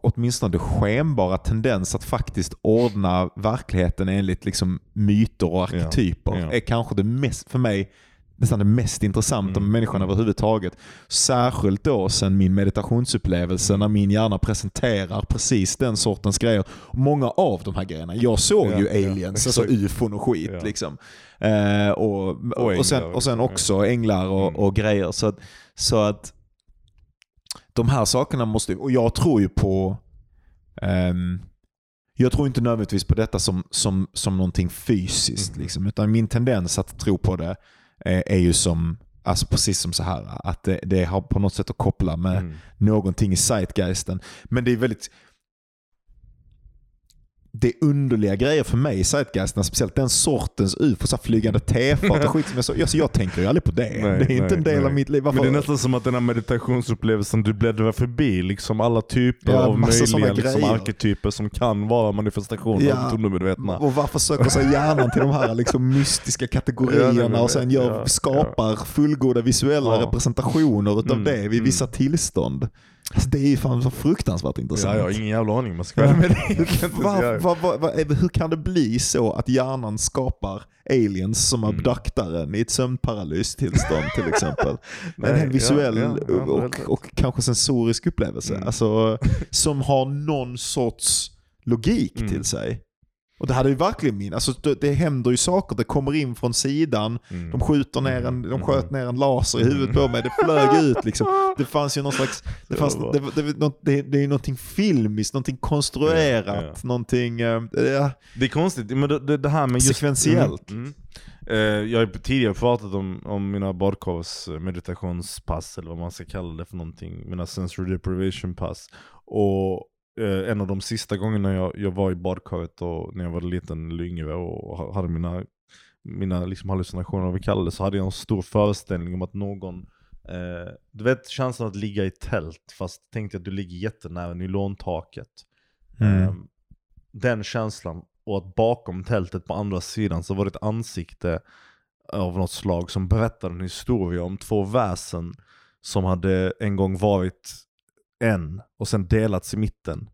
åtminstone skenbara tendens att faktiskt ordna verkligheten enligt liksom myter och arketyper ja. är kanske det mest, för mig, nästan det mest intressanta med Mm. människan överhuvudtaget. Särskilt då sen min meditationsupplevelse när min hjärna presenterar precis den sortens grejer. Många av de här grejerna. Jag såg Ja, ju ja, aliens, alltså exakt. ufon och skit. Ja. Liksom. Eh, och, och, sen, änglar och sen också, änglar och, Mm. och grejer. Så att, så att de här sakerna måste, och jag tror ju på ehm, jag tror inte nödvändigtvis på detta som, som, som någonting fysiskt. Mhm. Liksom, utan min tendens att tro på det är ju som, alltså precis som så här att det, det har på något sätt att koppla med Mm. någonting i zeitgeisten. Men det är väldigt det är underliga grejer för mig i zeitgeisten, speciellt den sortens ufo, så flygande tefat och skit som jag så, alltså jag tänker ju aldrig på det. Nej, det är inte en del nej. av mitt liv. Varför? Men det är nästan som att den här meditationsupplevelsen, du bläddrar förbi liksom alla typer Ja, av möjliga liksom, arketyper som kan vara manifestationer Ja. av undermedvetna. Och varför söker sig hjärnan till de här liksom mystiska Ja, kategorierna nej, men- och sen gör, ja, skapar fullgoda visuella Ja. representationer utav Mm, det vid mm. vissa tillstånd. Alltså det är ju fan så fruktansvärt intressant. Ja, jag har ingen jävla aning om jag ska vara med dig. Jag kan inte Va, säga. va, va, va, hur kan det bli så att hjärnan skapar aliens som Mm. abduktaren i ett sömnparalystillstånd till exempel? Nej, en visuell ja, ja, och, rätt. och kanske sensorisk upplevelse. Mm. Alltså, som har någon sorts logik Mm. till sig. Och det hade ju verkligen min, alltså det, det händer ju saker, det kommer in från sidan, Mm. de skjuter ner en, de Mm. sköt ner en laser i huvudet på mig, det flög ut liksom. Det fanns ju någon slags, det, fanns, det, det, det, det, är ju någonting filmiskt, någonting konstruerat, Ja, ja. någonting, ja, Det är konstigt, men det, det, här med just... Sekventiellt. Mm, mm. Eh, jag har tidigare pratat om, om mina badkars eh, meditationspass, eller vad man ska kalla det för någonting. Mina sensory deprivation pass. Och eh, en av de sista gångerna jag, jag var i badkaret, och när jag var liten eller yngre och ha- hade mina, mina liksom hallucinationer, vad vi kallar det, så hade jag en stor föreställning om att någon Eh, du vet känslan att ligga i tält fast tänk dig att du ligger jättenära nylontaket. Mm. Eh, den känslan och att bakom tältet på andra sidan så var det ett ansikte av något slag som berättade en historia om två väsen som hade en gång varit en och sen delats i mitten.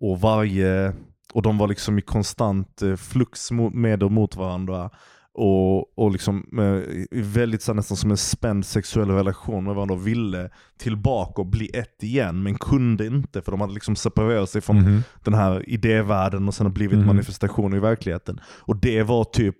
Och varje och de var liksom i konstant eh, flux med och mot varandra. Och, och liksom eh, väldigt så nästan som en spänd sexuell relation med varandra och ville tillbaka och bli ett igen men kunde inte för de hade liksom separerat sig från Mhm. den här idévärlden och sen har blivit Mhm. manifestationer i verkligheten. Och det var typ,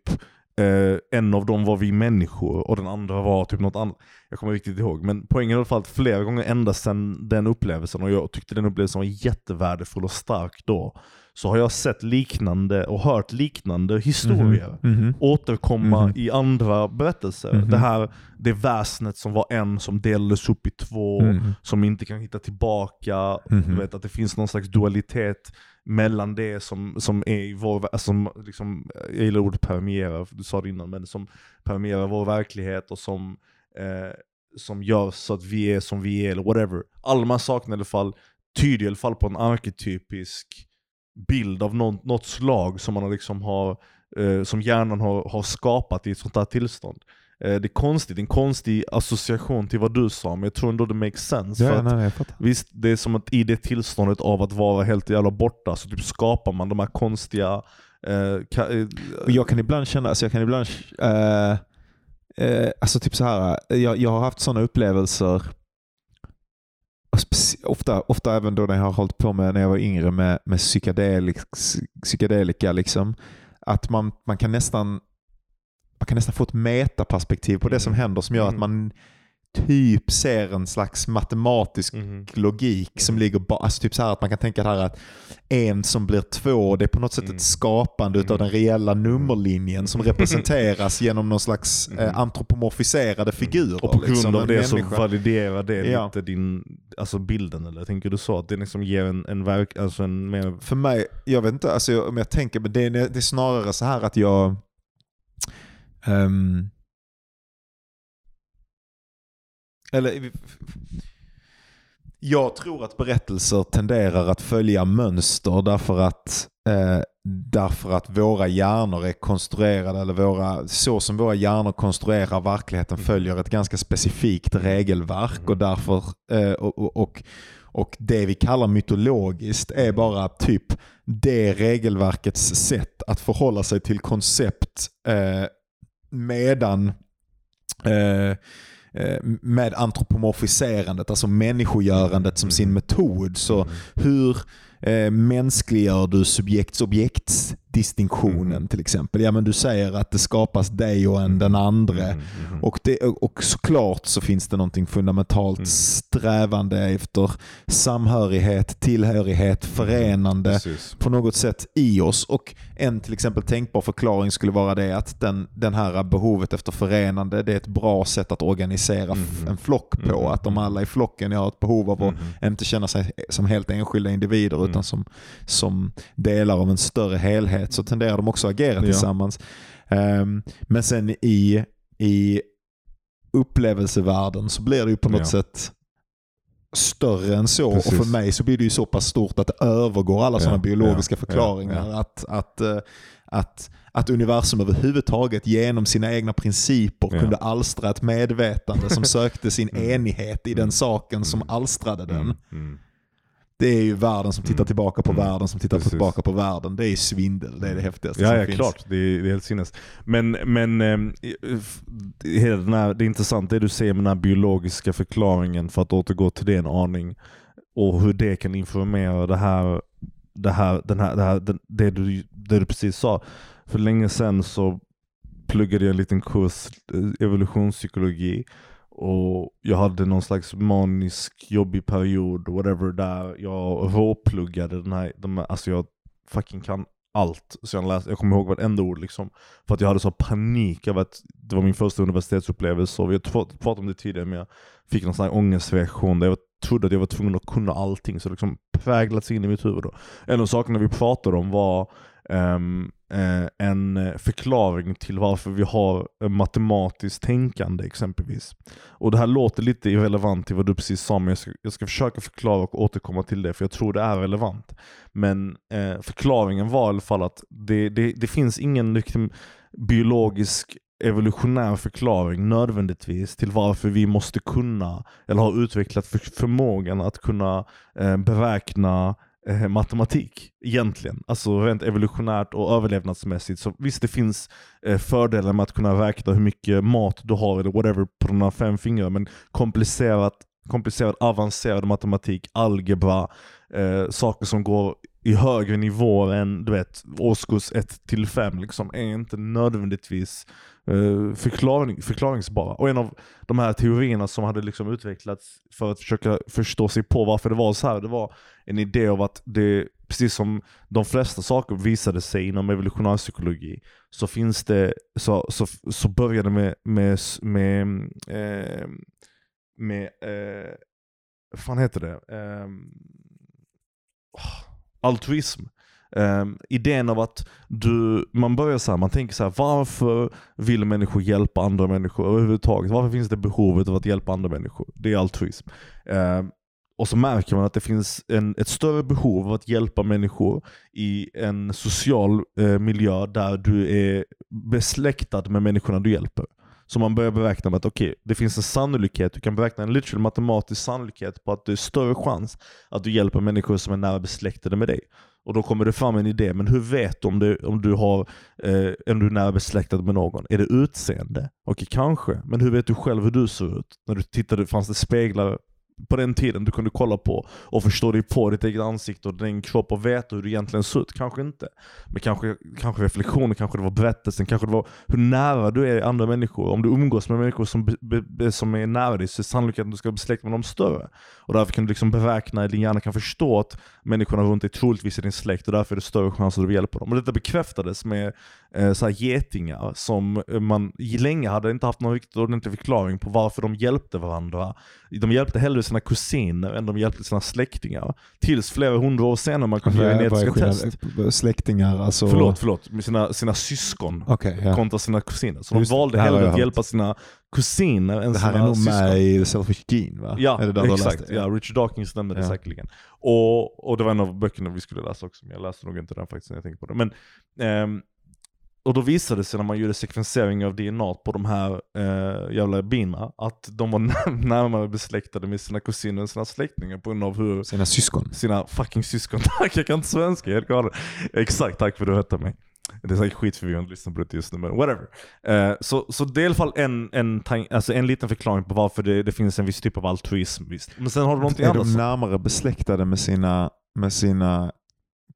eh, en av dem var vi människor och den andra var typ något annat. Jag kommer riktigt ihåg. Men poängen är i alla fall att flera gånger ända sedan den upplevelsen, och jag tyckte den upplevelsen var jättevärdefull och stark då, så har jag sett liknande och hört liknande historier Mhm. återkomma Mhm. i andra berättelser. Mhm. Det här det väsnet som var en som delades upp i två, Mhm. som inte kan hitta tillbaka. Mhm. Du vet, att det finns någon slags dualitet mellan det som, som är i vår, som liksom, jag gillar ordet permeera, för du sa det innan, men som permeerar vår verklighet och som, eh, som gör så att vi är som vi är, eller whatever. Här sakerna i alla fall tyder i alla fall på en arketypisk bild av något, något slag som man har liksom har, eh, som hjärnan har, har skapat i ett sånt här tillstånd. Eh, det är konstigt, en konstig association till vad du sa, men jag tror ändå det makes sense. Ja, för att, nej, fattar. Visst, det är som att i det tillståndet av att vara helt jävla borta så typ skapar man de här konstiga... Eh, ka- eh, jag kan ibland känna, alltså jag kan ibland, eh, eh, alltså typ så här, jag, jag har haft sådana upplevelser, ofta, ofta även då när jag har hållit på med, när jag var yngre med, med psykedelik, psykedelika, liksom, att man, man kan nästan man kan nästan få ett metaperspektiv på det som Mm. händer som gör att Mm. man typ ser en slags matematisk Mhm. logik som ligger bakom. Alltså typ så här att man kan tänka här att en som blir två, det är på något sätt Mm. ett skapande utav den reella nummerlinjen som representeras genom någon slags eh, antropomorfiserade figurer. Mm. Och på grund liksom, av det så människa. validerar det Ja. lite din, alltså bilden eller tänker du så? Att det liksom ger en, en verk, alltså en mer... För mig, jag vet inte, alltså, om jag tänker, men det, det är snarare så här att jag... ehm, eller... Jag tror att berättelser tenderar att följa mönster därför att, eh, därför att våra hjärnor är konstruerade, eller våra, så som våra hjärnor konstruerar verkligheten följer ett ganska specifikt regelverk och därför eh, och, och, och, det vi kallar mytologiskt är bara typ det regelverkets sätt att förhålla sig till koncept eh, medan eh, med antropomorfiserandet, alltså människogörandet som sin metod. Så hur eh, mänskliggör du subjekts-objektsdistinktionen till exempel? Ja men du säger att det skapas dig och en den andra. Och, det, och såklart så finns det någonting fundamentalt strävande efter samhörighet, tillhörighet, förenande Precis. på något sätt i oss. Och en till exempel tänkbar förklaring skulle vara det att den, den här behovet efter förenande, det är ett bra sätt att organisera en flock på. Att om alla i flocken har ett behov av att inte känna sig som helt enskilda individer utan som, som delar av en större helhet så tenderar de också att agera tillsammans. Ehm, men sen i, i upplevelsevärlden så blir det ju på något sätt större än så. Precis. Och för mig så blir det ju så pass stort att det övergår alla Ja, sådana biologiska ja, förklaringar. ja, Att, att, eh, att, att universum överhuvudtaget genom sina egna principer kunde alstra ett medvetande som sökte sin enighet i den saken som alstrade den. Mm. Mm. Det är ju världen som tittar Mm. tillbaka på Mm. världen som tittar Precis. tillbaka på världen. Det är svindel. Det är det häftigaste Ja, som ja finns. klart. Det är, det är helt sinnes. Men, men ehm, hela den här, det är intressant det du säger med den här biologiska förklaringen för att återgå till det en aning. Och hur det kan informera det här, det här, den här, det, här det, du, det du precis sa. För länge sedan så pluggade jag en liten kurs eh, evolutionspsykologi. Och jag hade någon slags manisk jobbig period, whatever, där jag råpluggade den här, de här alltså jag fucking kan allt. Så jag, läste, jag kommer ihåg vartenda ord liksom. För att jag hade så panik över att det var min första universitetsupplevelse. Och vi har pratat om det tidigare men jag fick någon sån här ångestreaktion där jag trodde att jag var tvungen att kunna allting. Så det liksom präglats in i mitt huvud. Då. En av sakerna vi pratade om var um, Eh, en eh, förklaring till varför vi har eh, matematiskt tänkande exempelvis. Och det här låter lite irrelevant till vad du precis sa, men jag ska, jag ska försöka förklara och återkomma till det, för jag tror det är relevant. Men eh, förklaringen var i alla fall att det, det, det finns ingen liksom, biologisk evolutionär förklaring nödvändigtvis till varför vi måste kunna, eller har utvecklat förmågan att kunna eh, beräkna eh, matematik egentligen. Alltså rent evolutionärt och överlevnadsmässigt. Så visst det finns eh, fördelar med att kunna räkna hur mycket mat du har eller whatever på dina fem fingrar. Men komplicerat, komplicerad avancerad matematik, algebra, eh, saker som går i högre nivåer än du vet, årskurs 1 till 5 liksom, är inte nödvändigtvis eh, förklaring, förklaringsbara. Och en av de här teorierna som hade liksom utvecklats för att försöka förstå sig på varför det var så här, det var en idé av att det, precis som de flesta saker visade sig inom evolutionär psykologi, så finns det, så, så, så började det med, med, med, eh, med eh, vad fan heter det? Ehm, altruism. Um, idén av att du, man börjar så här, man tänker så här, varför vill människor hjälpa andra människor överhuvudtaget? Varför finns det behovet av att hjälpa andra människor? Det är altruism. Um, och så märker man att det finns en, ett större behov av att hjälpa människor i en social eh, miljö där du är besläktad med människorna du hjälper. Så man börjar beräkna med att okej, det finns en sannolikhet, du kan beräkna en literal matematisk sannolikhet på att det är större chans att du hjälper människor som är nära besläktade med dig. Och då kommer det fram en idé, men hur vet du om du, om du, har, eh, om du är nära besläktad med någon? Är det utseende? Okej, kanske. Men hur vet du själv hur du ser ut? När du tittade, fanns det speglar på den tiden du kunde kolla på och förstå dig på ditt eget ansikte och din kropp och veta hur du egentligen ser ut. Kanske inte. Men kanske, kanske reflektioner, kanske det var berättelsen, kanske det var hur nära du är andra människor. Om du umgås med människor som, be, be, som är nära dig så är sannolikheten att du ska bli släkt med dem större. Och därför kan du liksom beräkna, din hjärna kan förstå att människorna runt dig troligtvis är din släkt och därför är det större chans att du hjälper dem. Och detta bekräftades med eh, så här getingar som man länge hade inte haft någon riktigt ordentlig förklaring på varför de hjälpte varandra. De hjälpte hellre sina kusiner än de hjälpte sina släktingar. Tills flera hundra år senare man kunde göra genetiska test. Släktingar, alltså... Förlåt, förlåt. Med sina, sina syskon Okej, ja. kontra sina kusiner. Så de Just det, valde det hellre att hjälpa sina kusiner än Det sina här är nog syskon. med i The Selfish Gene va? Ja, det exakt. det? Ja, Richard Dawkins nämnde det Ja. säkerligen. Och, och det var en av böckerna vi skulle läsa också, men jag läste nog inte den faktiskt när jag tänkte på det. Men, ehm, och då visade det sig när man gjorde sekvensering av DNA på de här eh, jävla bina, att de var när- närmare besläktade med sina kusiner än sina släktingar på grund av hur Sina syskon. sina fucking syskon, tack jag kan inte svenska, är helt galen. Exakt, tack för att du rättade mig. Det är säkert skitförvirrande att lyssna på det just nu, men whatever. Eh, så, så det är i alla fall en, en, alltså en liten förklaring på varför det, det finns en viss typ av altruism. Visst. Men sen har du någonting Är annat. de som- närmare besläktade med sina, med sina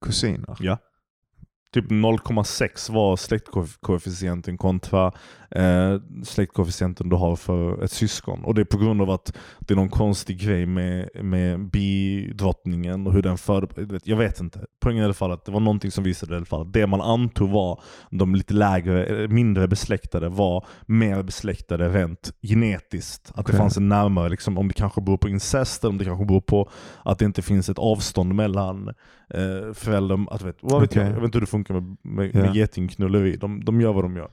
kusiner? Ja. Typ 0,6 var släktkoefficienten kontra eh, släktkoefficienten du har för ett syskon. Och det är på grund av att det är någon konstig grej med, med bidrottningen och hur den förde... Jag vet inte. Poängen är i alla fall att det var någonting som visade i alla fall att det man antog var de lite lägre, eh, mindre besläktade var mer besläktade rent genetiskt. Att det Okej. fanns en närmare, liksom, om det kanske beror på incest, eller om det kanske beror på att det inte finns ett avstånd mellan eh, föräldern, att vet, vad vet Okej. jag, jag vet inte hur det funkar med, med, Ja. med getingknulleri. De, de gör vad de gör.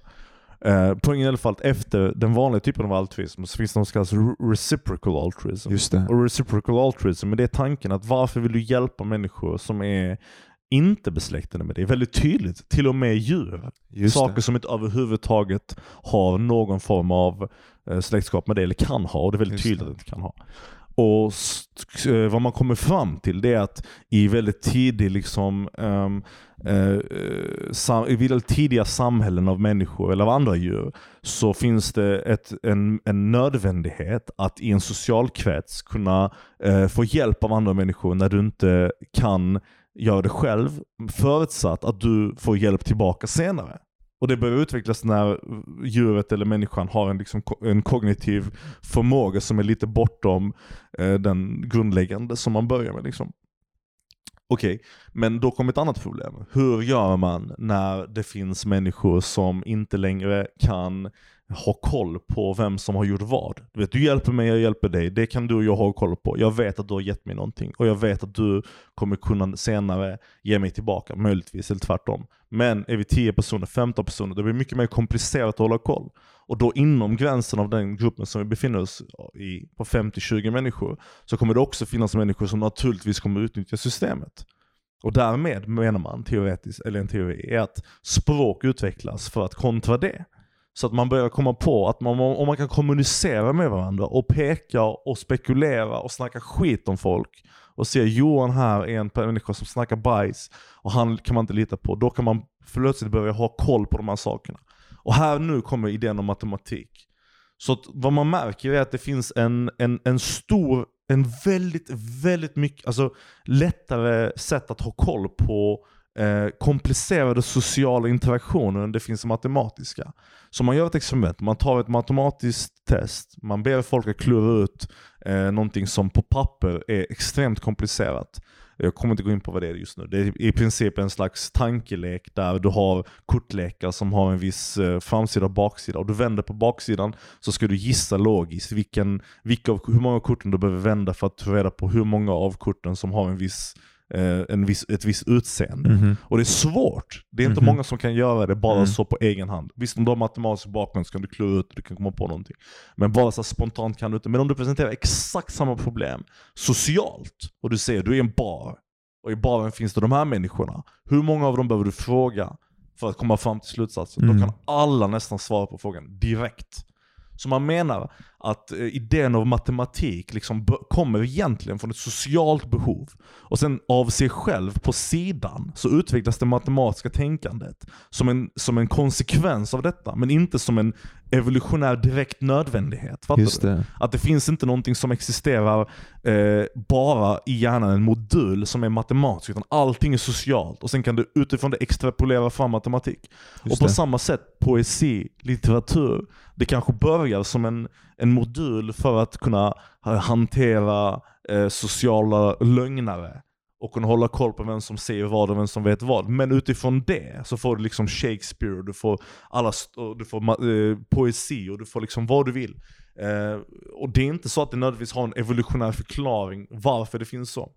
Eh, poängen i alla fall att efter den vanliga typen av altruism så finns det något som kallas re- reciprocal altruism. Just det. Och reciprocal altruism, men det är tanken att varför vill du hjälpa människor som är inte besläktade med dig? Väldigt tydligt, till och med djur. Just Saker det. som inte överhuvudtaget har någon form av eh, släktskap med dig, eller kan ha, och det är väldigt Just tydligt det. att det inte kan ha. Och eh, vad man kommer fram till det är att i väldigt tidig liksom, um, uh, sam- i väldigt tidiga samhällen av människor eller av andra djur så finns det ett, en, en nödvändighet att i en social krets kunna uh, få hjälp av andra människor när du inte kan göra det själv, förutsatt att du får hjälp tillbaka senare. Och det börjar utvecklas när djuret eller människan har en, liksom, en kognitiv förmåga som är lite bortom eh, den grundläggande som man börjar med. Liksom. Okej, men då kommer ett annat problem. Hur gör man när det finns människor som inte längre kan ha koll på vem som har gjort vad? Du, vet, du hjälper mig, jag hjälper dig. Det kan du och jag ha koll på. Jag vet att du har gett mig någonting. Och jag vet att du kommer kunna senare ge mig tillbaka. Möjligtvis, eller tvärtom. Men är vi 10 personer, 15 personer, det blir mycket mer komplicerat att hålla koll. Och då inom gränsen av den gruppen som vi befinner oss i, på 50-20 människor, så kommer det också finnas människor som naturligtvis kommer utnyttja systemet. Och därmed menar man teoretiskt, eller en teori, är att språk utvecklas för att kontra det. Så att man börjar komma på att man, om man kan kommunicera med varandra och peka och spekulera och snacka skit om folk och se Johan här är en människa som snackar bajs och han kan man inte lita på. Då kan man plötsligt börja ha koll på de här sakerna. Och här nu kommer idén om matematik. Så att vad man märker är att det finns en, en, en stor, en väldigt, väldigt mycket, alltså lättare sätt att ha koll på eh, komplicerade sociala interaktioner än det finns matematiska. Så man gör ett experiment, man tar ett matematiskt test, man ber folk att klura ut eh, någonting som på papper är extremt komplicerat. Jag kommer inte gå in på vad det är just nu. Det är i princip en slags tankelek där du har kortlekar som har en viss eh, framsida och baksida. Och du vänder på baksidan så ska du gissa logiskt vilken, vilka, av- hur många av korten du behöver vända för att ta reda på hur många av korten som har en viss, eh, en viss, ett visst utseende. Mhm. Och det är svårt. Det är inte Mhm. många som kan göra det bara Mm. så på egen hand. Visst om du har matematisk bakgrund så kan du klura ut det, du kan komma på någonting. Men bara så spontant kan du inte. Men om du presenterar exakt samma problem socialt och du säger du är en bar och i baren finns det de här människorna. Hur många av dem behöver du fråga för att komma fram till slutsatsen? Mm. Då kan alla nästan svara på frågan direkt. Så man menar att eh, idén av matematik liksom kommer egentligen från ett socialt behov. Och sen av sig själv på sidan så utvecklas det matematiska tänkandet som en, som en konsekvens av detta, men inte som en evolutionär direkt nödvändighet. Fattar det. Att det finns inte någonting som existerar eh, bara i hjärnan, en modul som är matematisk, utan allting är socialt. Och sen kan du utifrån det extrapolera fram matematik. Just och på det. samma sätt, poesi, litteratur, det kanske börjar som en, en modul för att kunna hantera eh, sociala lögnare och kunna hålla koll på vem som säger vad och vem som vet vad. Men utifrån det så får du liksom Shakespeare, och du får, alla, och du får eh, poesi och du får liksom vad du vill. Eh, och det är inte så att det nödvändigtvis har en evolutionär förklaring varför det finns så.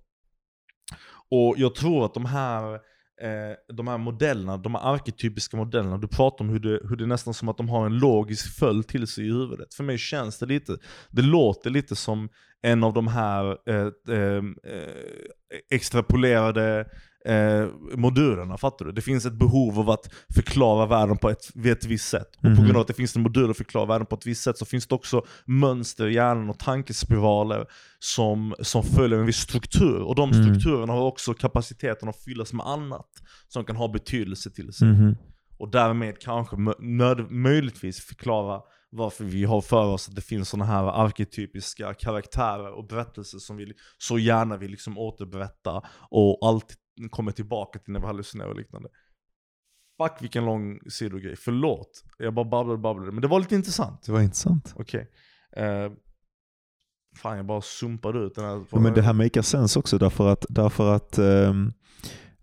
Och jag tror att de här, eh, de här modellerna, de här arketypiska modellerna, du pratar om hur det, hur det är nästan som att de har en logisk följd till sig i huvudet. För mig känns det lite, det låter lite som en av de här eh, eh, eh, extrapolerade eh, modulerna, fattar du? Det finns ett behov av att förklara världen på ett, ett visst sätt. Och på Mhm. grund av att det finns en modul att förklara världen på ett visst sätt så finns det också mönster i hjärnan och tankespiraler som, som följer en viss struktur. Och de Mm. strukturerna har också kapaciteten att fyllas med annat som kan ha betydelse till sig. Mhm. Och därmed kanske nöd, möjligtvis förklara varför vi har för oss att det finns sådana här arketypiska karaktärer och berättelser som vi så gärna vill liksom återberätta och alltid kommer tillbaka till när vi hallucinerar och liknande. Fuck vilken lång sidogrej, förlåt. Jag bara babblade och babblade, men det var lite intressant. Det var intressant. Okej. Eh, fan jag bara sumpade ut den här. Ja, men det här makar sens också därför att, därför att ehm,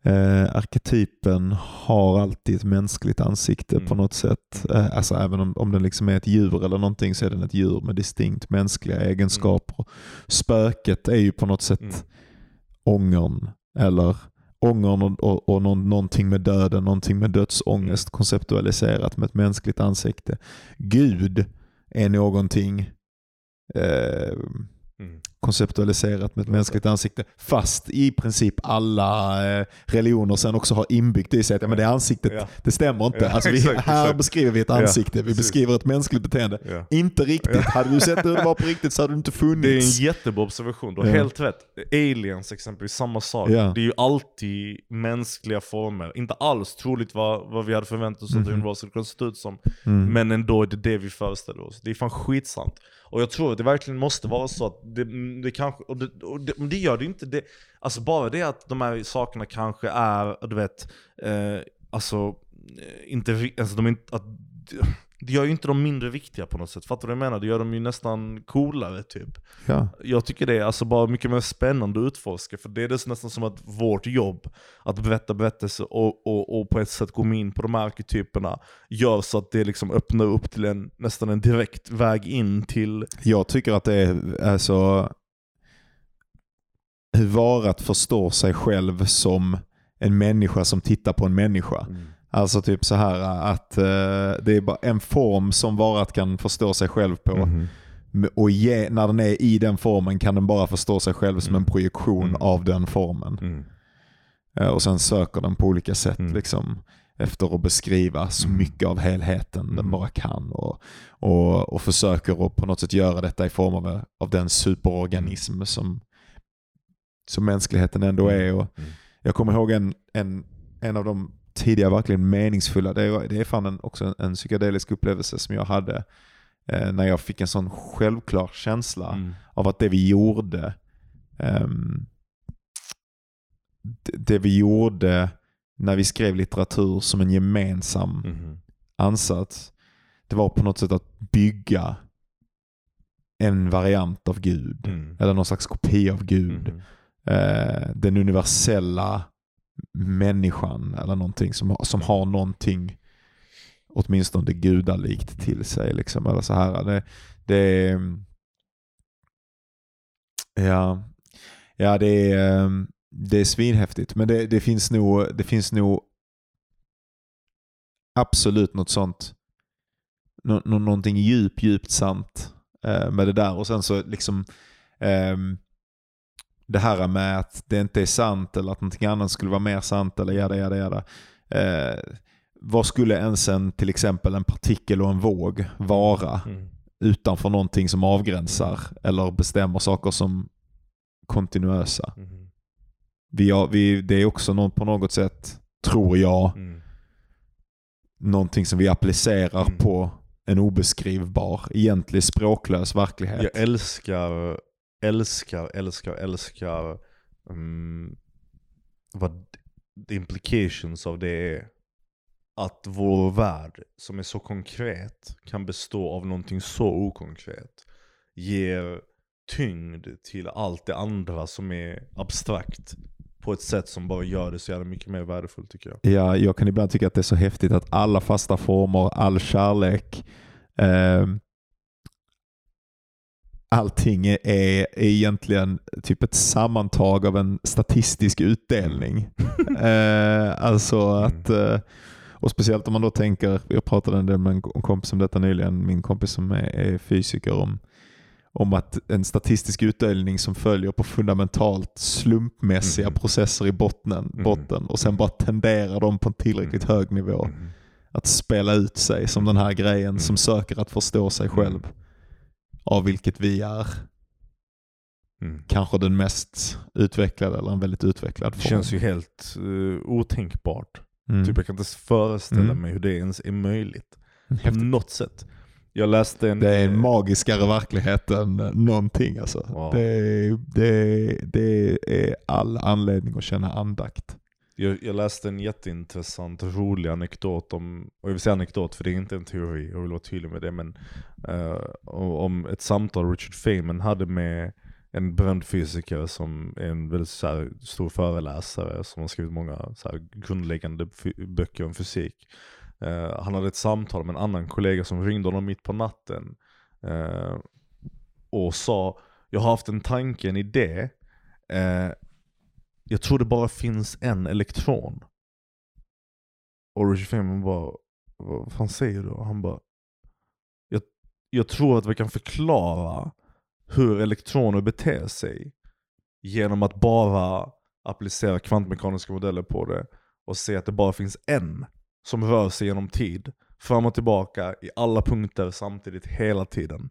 eh, arketypen har alltid ett mänskligt ansikte Mm. på något sätt. Eh, alltså även om, om den liksom är ett djur eller någonting så är den ett djur med distinkt mänskliga egenskaper. Spöket är ju på något sätt Mm. ångern eller ångern och, och, och någon, någonting med döden, någonting med dödsångest konceptualiserat med ett mänskligt ansikte. Gud är någonting eh, Mm konceptualiserat med ett mänskligt ansikte fast i princip alla eh, religioner sen också har inbyggt i sig att ja, men det ansiktet, Ja. det stämmer inte. Ja, alltså, vi, exakt, här exakt. beskriver vi ett ansikte, vi precis. beskriver ett mänskligt beteende. Inte riktigt. Hade du sett hur det var på riktigt så hade du inte Det är funnits. en jättebra observation, du har helt rätt. Aliens exempelvis, samma sak. Det är ju alltid mänskliga former. Inte alls troligt vad, vad vi hade förväntat oss att Mhm. universum skulle se ut som. Mm. Men ändå är det det vi föreställer oss. Det är fan skitsant. Och jag tror att det verkligen måste vara så att det, det kanske, och det, och det, men det gör det inte. Det, alltså bara det att de här sakerna kanske är, du vet, eh, alltså, eh, inte, alltså de inte, att, det gör ju inte dem mindre viktiga på något sätt. Fattar du vad jag menar? Det gör dem ju nästan coolare typ. Ja. Jag tycker det är alltså bara mycket mer spännande att utforska, för det är det nästan som att vårt jobb, att berätta berättelser och, och, och på ett sätt gå in på de här arketyperna, gör så att det liksom öppnar upp till en, nästan en direkt väg in till... Jag tycker att det är alltså hur varat förstår sig själv som en människa som tittar på en människa. Alltså typ så här att eh, det är bara en form som varat kan förstå sig själv på. Mhm. Och ge, när den är i den formen kan den bara förstå sig själv som en projektion Mm. av den formen. Mm. Eh, och sen söker den på olika sätt Mm. liksom, efter att beskriva så Mm. mycket av helheten den Mm. bara kan. Och, och, och försöker att på något sätt göra detta i form av, av den superorganism som, som mänskligheten ändå är. Och Mm. jag kommer ihåg en, en, en av de tidiga verkligen meningsfulla, det är, det är fan en, också en, en psykedelisk upplevelse som jag hade eh, när jag fick en sån självklar känsla Mm. av att det vi gjorde ehm, det, det vi gjorde när vi skrev litteratur som en gemensam Mhm. ansats, det var på något sätt att bygga en variant av Gud. Mm. Eller någon slags kopia av Gud. Mhm. Eh, den universella människan eller någonting som, som har någonting åtminstone gudalikt till sig. Liksom, eller så här. Det, det är, ja, ja, det är, det är svinhäftigt. Men det, det, finns nog, det finns nog absolut något sånt. Nå, någonting djupt, djupt sant eh, med det där. Och sen så liksom ehm, det här med att det inte är sant eller att någonting annat skulle vara mer sant eller jada jada jada. Eh, vad skulle ens en, till exempel en partikel och en våg vara? Mm. utanför någonting som avgränsar eller bestämmer saker som kontinuösa. Mhm. Vi har, vi, det är också någon, på något sätt, tror jag, Mm. någonting som vi applicerar Mm. på en obeskrivbar, egentlig språklös verklighet. Jag älskar, älskar, älskar, älskar um, vad the implications av det är. Att vår värld, som är så konkret, kan bestå av någonting så okonkret. Ger tyngd till allt det andra som är abstrakt. På ett sätt som bara gör det så jävla mycket mer värdefullt tycker jag. Ja, jag kan ibland tycka att det är så häftigt att alla fasta former, all kärlek, eh, allting är, egentligen typ ett sammantag av en statistisk utdelning. eh, alltså att, eh, och speciellt om man då tänker, jag pratade en del med en kompis om detta nyligen, min kompis som är, är fysiker, om, om att en statistisk utdelning som följer på fundamentalt slumpmässiga Mm. processer i botten, Mm. botten och sen bara tenderar de på en tillräckligt Mm. hög nivå Mm. att spela ut sig som den här grejen som söker att förstå sig själv. Av vilket vi är Mm. kanske den mest utvecklade eller en väldigt utvecklad Det form. känns ju helt uh, otänkbart. Mm. Typ jag kan inte ens föreställa Mm. mig hur det ens är möjligt. På Häftigt. något sätt. Jag läste en... Det är en eh, magiskare verklighet än någonting alltså. Wow. Det, det, det är all anledning att känna andakt. Jag, jag läste en jätteintressant, rolig anekdot om, och jag vill säga anekdot för det är inte en teori, jag vill vara tydlig med det, men uh, om ett samtal Richard Feynman hade med en berömd fysiker som är en väldigt så här, stor föreläsare som har skrivit många så här, grundläggande böcker om fysik. Uh, han hade ett samtal med en annan kollega som ringde honom mitt på natten uh, och sa Jag har haft en tanke, en idé. Eh, jag tror det bara finns en elektron. Och Richard Feynman bara, vad fan säger du? Och han bara, jag, jag tror att vi kan förklara hur elektroner beter sig genom att bara applicera kvantmekaniska modeller på det och se att det bara finns en som rör sig genom tid, fram och tillbaka i alla punkter samtidigt hela tiden.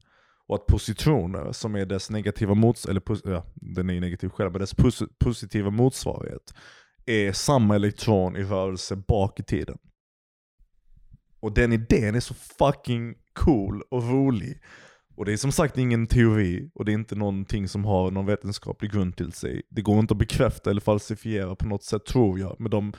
Och att positroner, som är dess negativa mots eller ja, den är negativ själv, men dess pos positiva motsvarighet, är samma elektron i rörelse bak i tiden. Och den idén är så fucking cool och rolig. Och det är som sagt ingen teori, och det är inte någonting som har någon vetenskaplig grund till sig. Det går inte att bekräfta eller falsifiera på något sätt tror jag, med de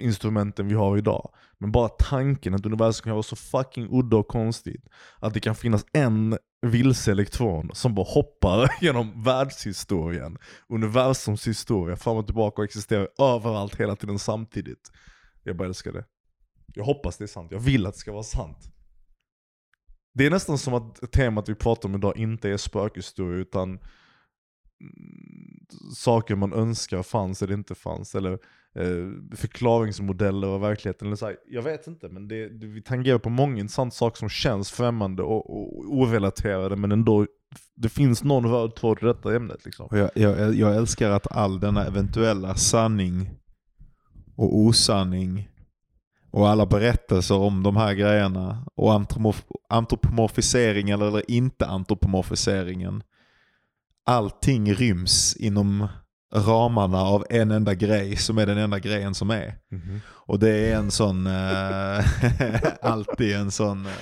instrumenten vi har idag. Men bara tanken att universum kan vara så fucking udda och konstigt. Att det kan finnas en vilse elektron som bara hoppar genom världshistorien, universums historia, fram och tillbaka och existerar överallt hela tiden samtidigt. Jag bara älskar det. Jag hoppas det är sant, jag vill att det ska vara sant. Det är nästan som att temat vi pratar om idag inte är spökhistoria utan saker man önskar fanns eller inte fanns. Eller eh, förklaringsmodeller av verkligheten. Eller så här, jag vet inte, men det, det, vi tangerar på många intressanta saker som känns främmande och, och orelaterade men ändå det finns någon röd tråd i detta ämnet. Liksom. Jag, jag, jag älskar att all denna eventuella sanning och osanning och alla berättelser om de här grejerna och antropomorf antropomorfiseringen eller inte antropomorfiseringen. Allting ryms inom ramarna av en enda grej som är den enda grejen som är. Och det är en sån, eh, alltid en sån, eh,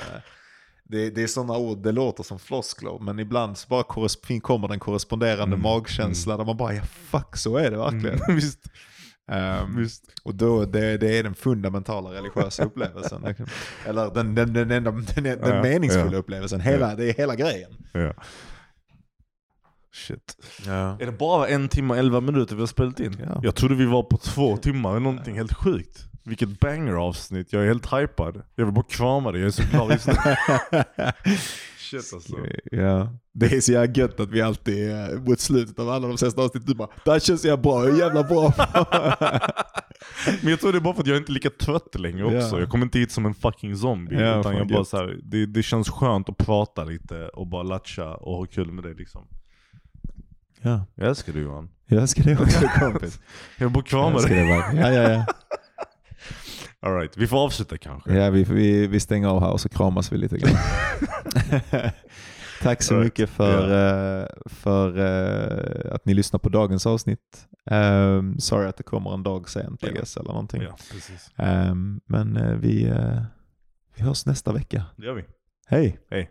det, det är sådana ord, det låter som floskler, men ibland så bara kommer den korresponderande Mm, magkänsla där man bara, ja fuck så är det verkligen. Mm, visst, Visst. och då, det, det är den fundamentala religiösa upplevelsen. Eller den, den, den, enda, den, den Ja, meningsfulla ja. upplevelsen, hela, det är hela grejen. Ja. Shit. Ja. Är det bara en timme och elva minuter vi har spelat in? Ja. Jag trodde vi var på två timmar eller någonting helt sjukt. Vilket banger-avsnitt, jag är helt hypad. Jag vill bara krama dig, jag är så glad just nu. Shit alltså. Ja. Det är så jävla gött att vi alltid eh, mot slutet av alla de sista avsnitten du bara Det här känns jävla bra, jag är jävla bra. Men jag tror det är bara för att jag är inte lika trött längre också. Ja. Jag kommer inte hit som en fucking zombie. Ja, utan jag bara så här, det, det känns skönt att prata lite och bara latcha och ha kul med det liksom. ja. Jag älskar dig Johan. Jag älskar det också kompis. Jag Jag krama älskar dig. Ja, ja, ja. All right, vi får avsluta kanske. Ja, vi, vi, vi stänger av här och så kramas vi lite grann. Tack så Right. mycket för, eh, för eh, att ni lyssnar på dagens avsnitt. Um, sorry att det kommer en dag sent, Ja. guess, eller någonting. Precis. Ehm, men eh, vi, eh, vi hörs nästa vecka. Det gör vi. Hej! Hej.